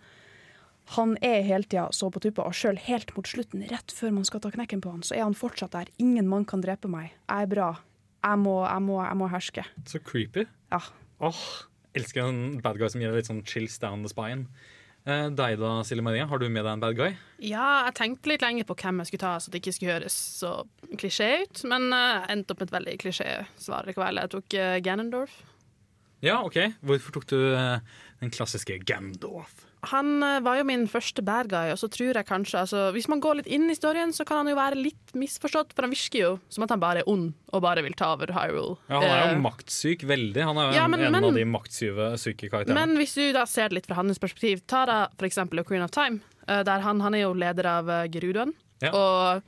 han er hele tida så på tuppa, og sjøl helt mot slutten, rett før man skal ta knekken på han, så er han fortsatt der. Ingen mann kan drepe meg. Jeg er bra. Jeg må, jeg må, jeg må herske. Så creepy. Ja. Åh, elsker en bad guy som gir deg litt sånn chills down the spine. Eh, deg da, Silje Marie, har du med deg en bad guy? Ja, jeg tenkte litt lenge på hvem jeg skulle ta, så det ikke skulle høres så klisjé ut. Men eh, jeg endte opp med et veldig klisjé-svar likevel. Jeg tok uh, Ganondorf. Ja, OK. Hvorfor tok du eh, den klassiske Gandalf? Han eh, var jo min første bad guy, og så tror jeg kanskje altså, Hvis man går litt inn i historien, så kan han jo være litt misforstått, for han virker jo som at han bare er ond og bare vil ta over Hyrule. Ja, Han er jo uh, maktsyk, veldig. Han er jo Ja, men- en men- av de maktsyke syke karakterene. Men hvis du da ser det litt fra hans perspektiv, ta da for eksempel Queen of Time. eh, Der han, han er jo leder av uh, Gerudoen. Ja. Og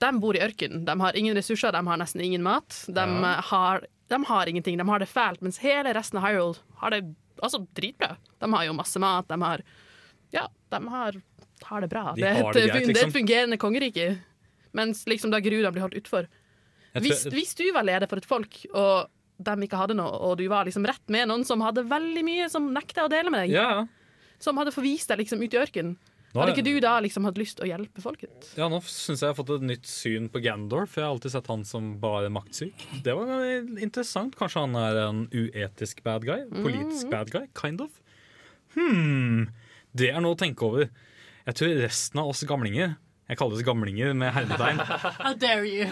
de bor i ørkenen. De har ingen ressurser, de har nesten ingen mat. De, Ja. har, de har ingenting, de har det fælt, mens hele resten av Hyrule har det altså, dritbra. De har jo masse mat, de har Ja, de har, har det bra. De det, er et, det greit, det er liksom. et fungerende kongerike. Mens liksom da Gruda blir holdt utfor. Hvis, hvis du var leder for et folk, og de ikke hadde noe, og du var liksom rett med noen som hadde veldig mye, som nekta å dele med deg, ja. som hadde forvist deg liksom ut i ørkenen, Nå hadde ikke du da liksom hatt lyst til å hjelpe folket? Ja, nå syns jeg jeg har fått et nytt syn på Gandorf. Jeg har alltid sett han som bare maktsyk. Det var interessant. Kanskje han er en uetisk bad guy? Politisk Mhm. bad guy? Kind of? Hmm. Det er noe å tenke over. Jeg tror resten av oss gamlinger Jeg kaller oss gamlinger med hermetegn. *laughs* How dare you?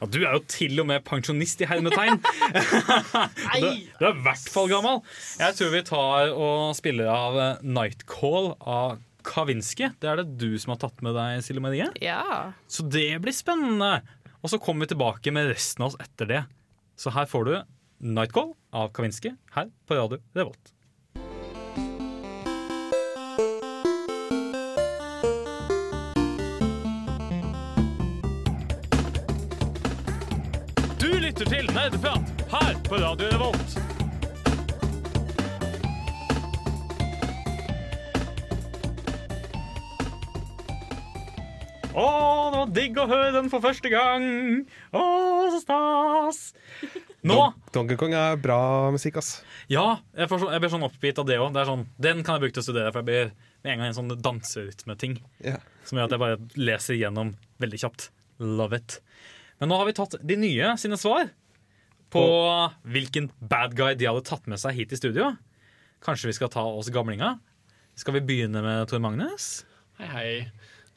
Ja, du er jo til og med pensjonist i hermetegn. *laughs* *laughs* du, du er i hvert fall gammel. Jeg tror vi tar og spiller av Nightcall av Kavinsky. Det er det du som har tatt med deg, Silje Marie. Ja. Så det blir spennende. Og så kommer vi tilbake med resten av oss etter det. Så her får du Nightcall av Kavinske her på Radio Revolt. Du lytter til Nerdeprat her på Radio Revolt. Å, det var digg å høre den for første gang! Å, så stas! Nå Donkey Kong er bra musikk, ass. Ja, jeg, får så, jeg blir sånn oppgitt av det òg. Sånn, den kan jeg bruke til å studere, for jeg blir med en gang en sånn danserytmeting. Yeah. Som gjør at jeg bare leser gjennom veldig kjapt. Love it. Men nå har vi tatt de nye sine svar på hvilken bad guy de hadde tatt med seg hit i studio. Kanskje vi skal ta oss gamlinga? Skal vi begynne med Tor Magnus? Hei, hei.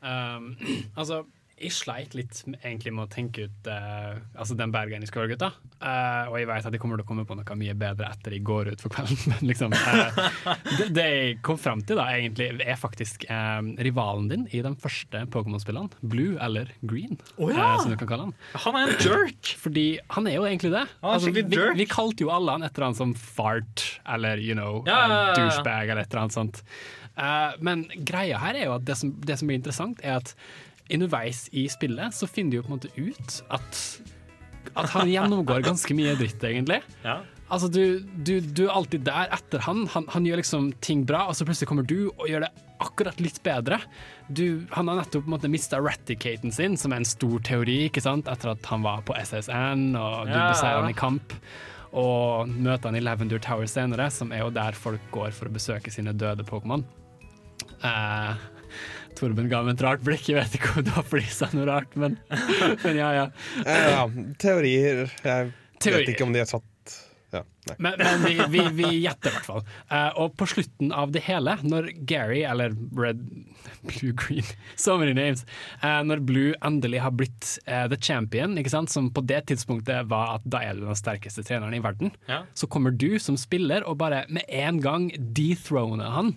Um, *clears throat* altså, jeg sleit litt egentlig med å tenke ut uh, altså den bergen i Skålgutta. Uh, og jeg vet at jeg kommer til å komme på noe mye bedre etter jeg går ut for kvelden. *laughs* Men liksom, uh, det, det jeg kom fram til, da, egentlig, er faktisk eh, rivalen din i de første Pokémon-spillene. Blue eller Green, oh, ja! eh, som du kan kalle han. Han er en jerk! *clears throat* Fordi han er jo egentlig det. Altså, vi, vi kalte jo alle han etter han som fart eller you know, Ja, ja, ja, ja. douchebag eller et eller annet sånt. Eh, men greia her er jo at det som, det som blir interessant, er at underveis i spillet så finner du jo på en måte ut at, at han gjennomgår ganske mye dritt, egentlig. Ja. Altså, du, du, du er alltid der etter han. han. Han gjør liksom ting bra, og så plutselig kommer du og gjør det akkurat litt bedre. Du, han har nettopp på måte mista raticaten sin, som er en stor teori, ikke sant? etter at han var på SSN, og du Ja. beseirer han i kamp. Og møter han i Lavender Tower senere, som er jo der folk går for å besøke sine døde Pokémon. Eh, Torben ga meg et rart blikk, jeg vet ikke om du har flisa noe rart, men, *laughs* men ja, ja. Eh, ja, teorier Jeg Teorier. vet ikke om de er satt ja, nei. Men, men vi, vi, vi gjetter i hvert fall. Uh, og på slutten av det hele, når Gary, eller Red Blue Green, so many names uh, Når Blue endelig har blitt uh, the champion, ikke sant? som på det tidspunktet var at da er du den sterkeste treneren i verden, Ja. så kommer du som spiller og bare med en gang dethroner han.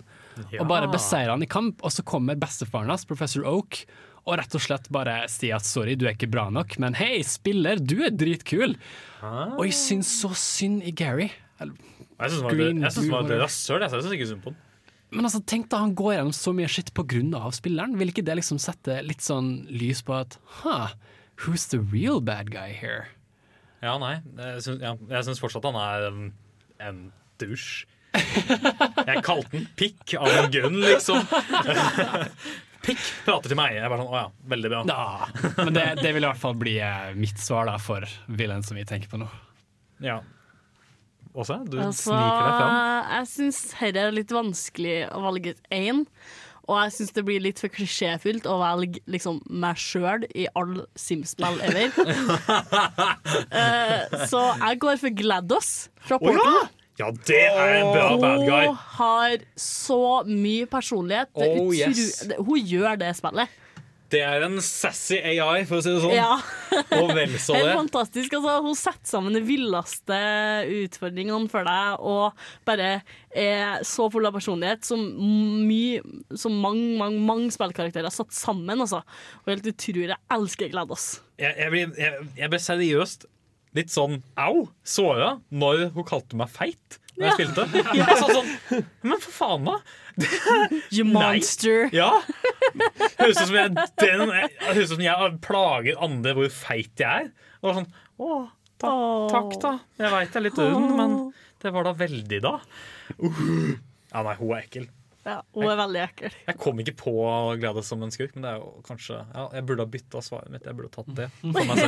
Ja. Og bare beseirer han i kamp, og så kommer bestefaren hans, professor Oak, og rett og slett bare sier at sorry, du er ikke bra nok, men hei, spiller, du er dritkul. Og jeg syns så synd i Gary. Eller- Jeg syns han var et- rasshøl. Jeg syns ikke synd på han. Men altså, tenk da han går gjennom så mye skitt av spilleren. Vil ikke det liksom sette litt sånn lys på at huh, who's the real bad guy here? Ja, nei. Jeg syns, ja, jeg syns fortsatt han er en, en dusj. Jeg kalte den pikk av en gun, liksom. *laughs* Pikk prater til meg. Jeg er bare sånn, Å ja, veldig bra. Ja, men det, det vil i hvert fall bli eh, mitt svar da for villain som vi tenker på nå. Ja. Åse, du Altså, sniker deg fram. jeg syns dette er litt vanskelig å velge ut én. Og jeg syns det blir litt for klisjéfylt å velge liksom, meg sjøl i all Sims-spill ever. uh, *laughs* så jeg går for GLaDOS fra Å ja! Ja, det er en bra bad guy. Hun har så mye personlighet. Er Oh, yes. Hun gjør det spillet. Det er en sassy AI, for å si det sånn. Ja. *laughs* Og vel så Helt fantastisk. Altså, hun setter sammen de villeste utfordringene for deg, og bare er så full av personlighet som, mye, som mange, mange, mange spillkarakterer har satt sammen. Altså. Og helt utrolig. Jeg elsker GLaDOS. Jeg, jeg, jeg, jeg ble seriøst litt sånn au, såra, når hun kalte meg feit. Når jeg Ja. spilte. *laughs* Ja. Jeg sa sånn Men for faen, da! *laughs* You monster. Ja. Høres ut som jeg, den, høres ut som jeg plager andre hvor feit jeg er. Og sånn Å, ta, takk, da. Jeg veit jeg er litt rund, men det var da veldig, da. Uh. Ja, nei, hun er ekkel. Ja, hun er veldig ekkel. Jeg kom ikke på Gladys som en skurk, men det er jo kanskje ja, Jeg burde ha bytta svaret mitt. Jeg burde ha tatt det *laughs* for meg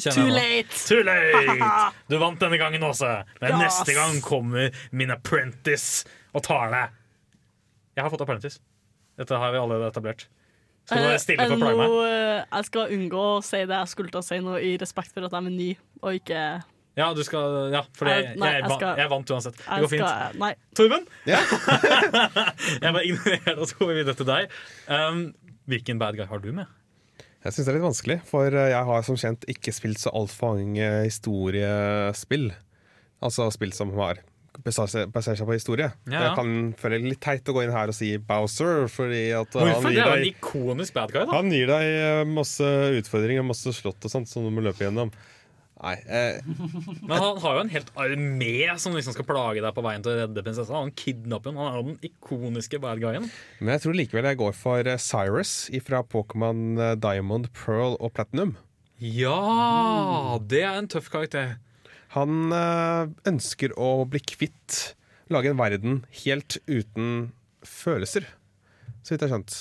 selv. Too late. Too late! *laughs* Du vant denne gangen, Åse. Men Yes. neste gang kommer min apprentice og tar deg. Jeg har fått apprentice. Dette har vi allerede etablert. Skal du være stille for å plage meg? Eh, jeg skal unngå å si det jeg skulle til å si nå, i respekt for at jeg er ny, og ikke Ja, du skal Ja, for jeg, Jeg- jeg, jeg jeg vant uansett. Det går fint. Nei. Torben? *laughs* jeg bare ignorerer og så går vi videre til deg. Um, hvilken bad guy har du med? Jeg syns det er litt vanskelig, for eh, jeg har som kjent ikke spilt så altfor mange historiespill. Altså spill som har baserer seg på historie. Ja, ja. Jeg kan føle det litt teit å gå inn her og si Bowser, fordi at eh, Hvorfor? han Det er jo en ikonisk bad guy, da. han gir deg eh, masse utfordringer, masse slott og sånt som du må løpe gjennom. Nei, eh, Men han har jo en helt armé som liksom skal plage deg på veien til å redde prinsessa. Han kidnapper henne. Han er den ikoniske bad guyen. men jeg tror likevel jeg går for eh, Cyrus fra Pokémon eh, Diamond, Pearl og Platinum. Ja, det er en tøff karakter. Han eh, ønsker å bli kvitt Lage en verden helt uten følelser. Så vidt jeg har skjønt.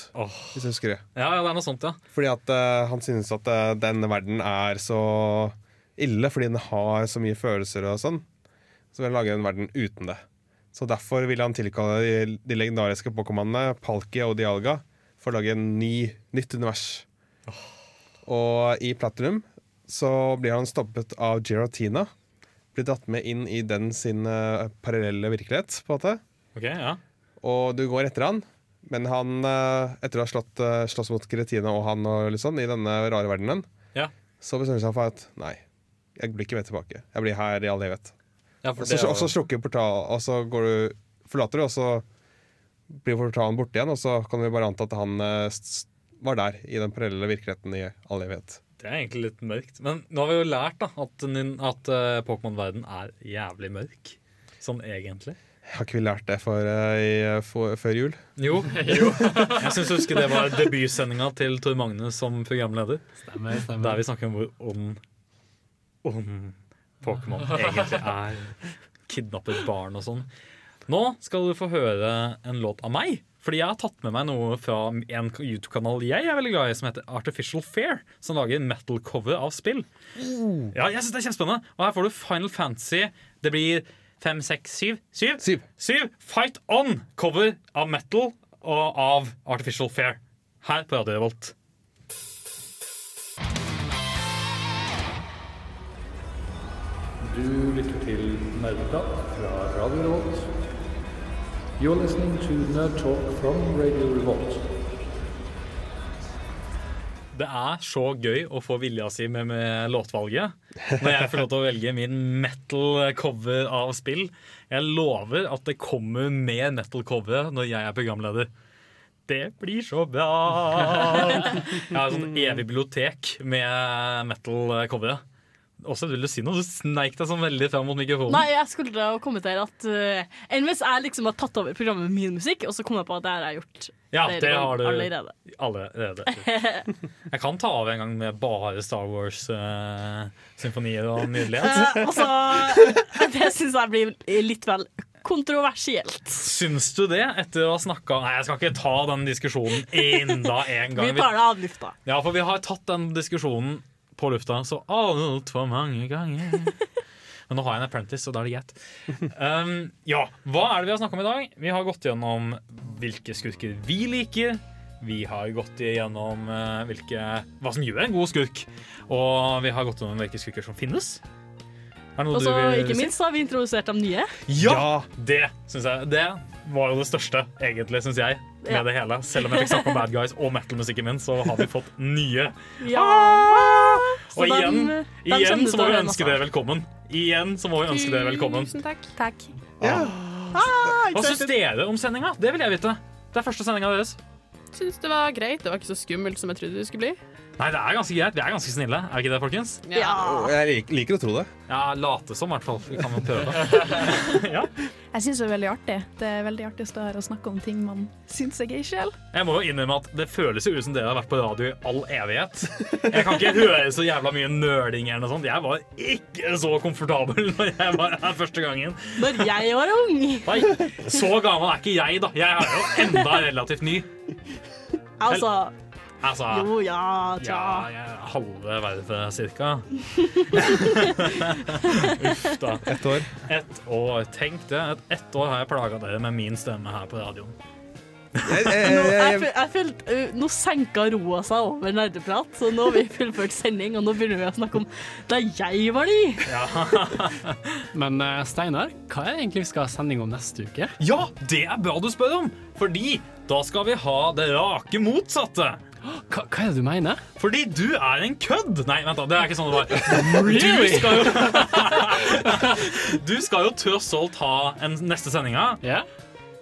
Hvis jeg husker det. Ja, ja, det er noe sånt, ja. Fordi at uh, han synes at uh, denne verden er så ille fordi den har så mye følelser og sånn. Så vil han lage en verden uten det. Så derfor vil han tilkalle de, de legendariske Pokémonene Palki og Dialga for å lage en ny, nytt univers. Og i Platinum så blir han stoppet av Giratina. Blir dratt med inn i den sin uh, parallelle virkelighet, på en måte. Ok, ja. Og du går etter han, men han, uh, etter å ha slått, uh, slåss mot Giratina og han og litt sånn, i denne rare verdenen, Ja. så bestemmer han seg for at nei, jeg blir ikke med tilbake. Jeg blir her i all evighet. Ja, for og så, det jo- og så slukker portalen, og så går du, forlater du, og så blir portalen borte igjen, og så kan vi bare anta at han eh, var der i den parallelle virkeligheten i all evighet. Det er egentlig litt mørkt. Men nå har vi jo lært da at, at uh, Pokémon-verden er jævlig mørk. Sånn egentlig. Har ikke vi lært det for, uh, i, for, før jul? Jo. *laughs* jo. *laughs* Jeg syns jeg husker det var debutsendinga til Tor Magne som programleder. Stemmer, stemmer. Der vi snakker om hvor ond ond Pokémon *laughs* egentlig er. Kidnappet barn og sånn. Nå skal du få høre en låt av meg. Fordi jeg har tatt med meg noe fra en YouTube-kanal jeg er veldig glad i, som heter Artificial Fair. Som lager metal-cover av spill. Ja, jeg synes det er kjempespennende Og her får du Final Fantasy. Det blir fem, seks, syv? Syv? Syv. Fight On! Cover av metal og av Artificial Fair. Her på Radio Revolt. Du lytter til Nerdeprat fra Radio Revolt. You're listening to Nerd Talk from Radio Revolt. Det er så gøy å få vilja si med, med låtvalget. Når jeg får lov til å velge min metal-cover av spill. Jeg lover at det kommer mer metal-cover når jeg er programleder. Det blir så bra! Jeg har et sånt evig bibliotek med metal-coveret. Også vil du si noe? Du sneik deg sånn veldig fram mot mikrofonen. Nei, jeg skulle da kommentere at uh, enn hvis jeg liksom har tatt over programmet med min musikk, og så kom jeg på at det her har jeg gjort Ja, det har du allerede. allerede. *laughs* Jeg kan ta av en gang med bare Star Wars-symfonier og nydelighet. altså, det syns jeg blir litt vel kontroversielt. Syns du det, etter å ha snakka Nei, jeg skal ikke ta den diskusjonen enda en gang. Vi tar det av lufta. Ja, for vi har tatt den diskusjonen på lufta så altfor mange ganger. Men nå har jeg en apprentice, så da er det greit. Um, ja, hva er det vi har snakka om i dag? Vi har gått gjennom hvilke skurker vi liker. Vi har gått igjennom eh, hvilke, hva som gjør en god skurk. Og vi har gått gjennom hvilke skurker som finnes. Og så ikke minst har vi introdusert de nye. Ja! Det synes jeg Det var jo det største, egentlig, syns jeg, med Ja. det hele. Selv om jeg fikk snakke om Bad Guys og metal-musikken min, så har vi fått nye. Ja! Så Og igjen, igjen så må vi ønske dere velkommen. Igjen så må vi ønske dere velkommen. Tusen takk. Takk. Hva syns dere om sendinga? Det vil jeg vite. Det er første sendinga deres. Syns det var greit. Det var ikke så skummelt som jeg trodde det skulle bli. Nei, det er ganske greit. Vi er ganske snille. Er det ikke det, folkens? Ja. Jeg lik- liker å tro det. Ja, late som, i hvert fall. Vi kan jo prøve. *laughs* Jeg syns det er veldig artig. Det er veldig artig å stå her og snakke om ting man syns er gøy sjøl. Jeg må jo innrømme at det føles jo ut som dere har vært på radio i all evighet. Jeg kan ikke høre så jævla mye nøling eller noe sånt. Jeg var ikke så komfortabel når jeg var her første gangen. Når jeg var ung. Nei, så gammel er ikke jeg, da. Jeg er jo enda relativt ny. Altså Altså, Jo, ja, tja. ja, jeg halve vervet cirka. *laughs* Uff da. Ett år. Et år. Tenk det. Et, ett år har jeg plaga dere med min stemme her på radioen. Jeg, Nå, jeg, jeg, jeg, jeg følte, uh, nå senka roa seg over nerdeprat, så nå har vi fullført sending, og nå begynner vi å snakke om da jeg var ny. *laughs* Men eh, Steinar, hva er det egentlig vi skal ha sending om neste uke? Ja, det er bra du spør om! Fordi da skal vi ha det rake motsatte. Hva, hva er det du mener? Fordi du er en kødd! Nei, vent da, det er ikke sånn det var. Really? Du skal jo, *laughs* du skal jo tross alt ha en neste sendinga. Ja.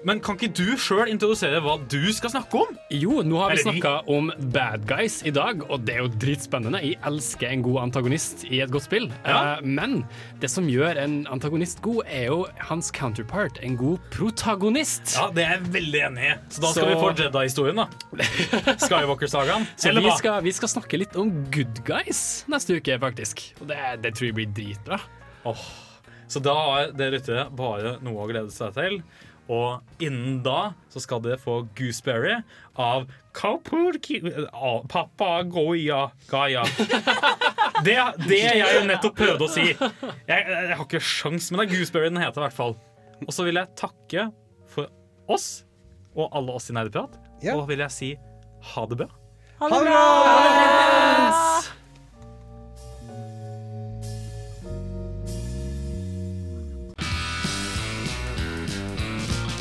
Men kan ikke du sjøl introdusere hva du skal snakke om? Jo, nå har vi snakka om bad guys i dag, og det er jo dritspennende. Jeg elsker en god antagonist i et godt spill. Ja. Eh, men det som gjør en antagonist god, er jo hans counterpart, en god protagonist. Ja, Det er jeg veldig enig i. Så da skal Så- vi få Jedi-historien, da. Skywalker-sagaen. *laughs* Vi skal, vi skal snakke litt om good guys neste uke, faktisk. Og det, det tror jeg blir dritbra. Oh. Så da har dere lyttere bare noe å glede seg til. Og innen da så skal dere få Gooseberry av Kaupurki... Papagoya Gaya. Det, det jeg jo nettopp prøvde å si. Jeg, jeg har ikke sjans, men det er Gooseberry den heter i hvert fall. Og så vil jeg takke for oss og alle oss i Nerdeprat. Og vil jeg si ha det bra. Ha det bra!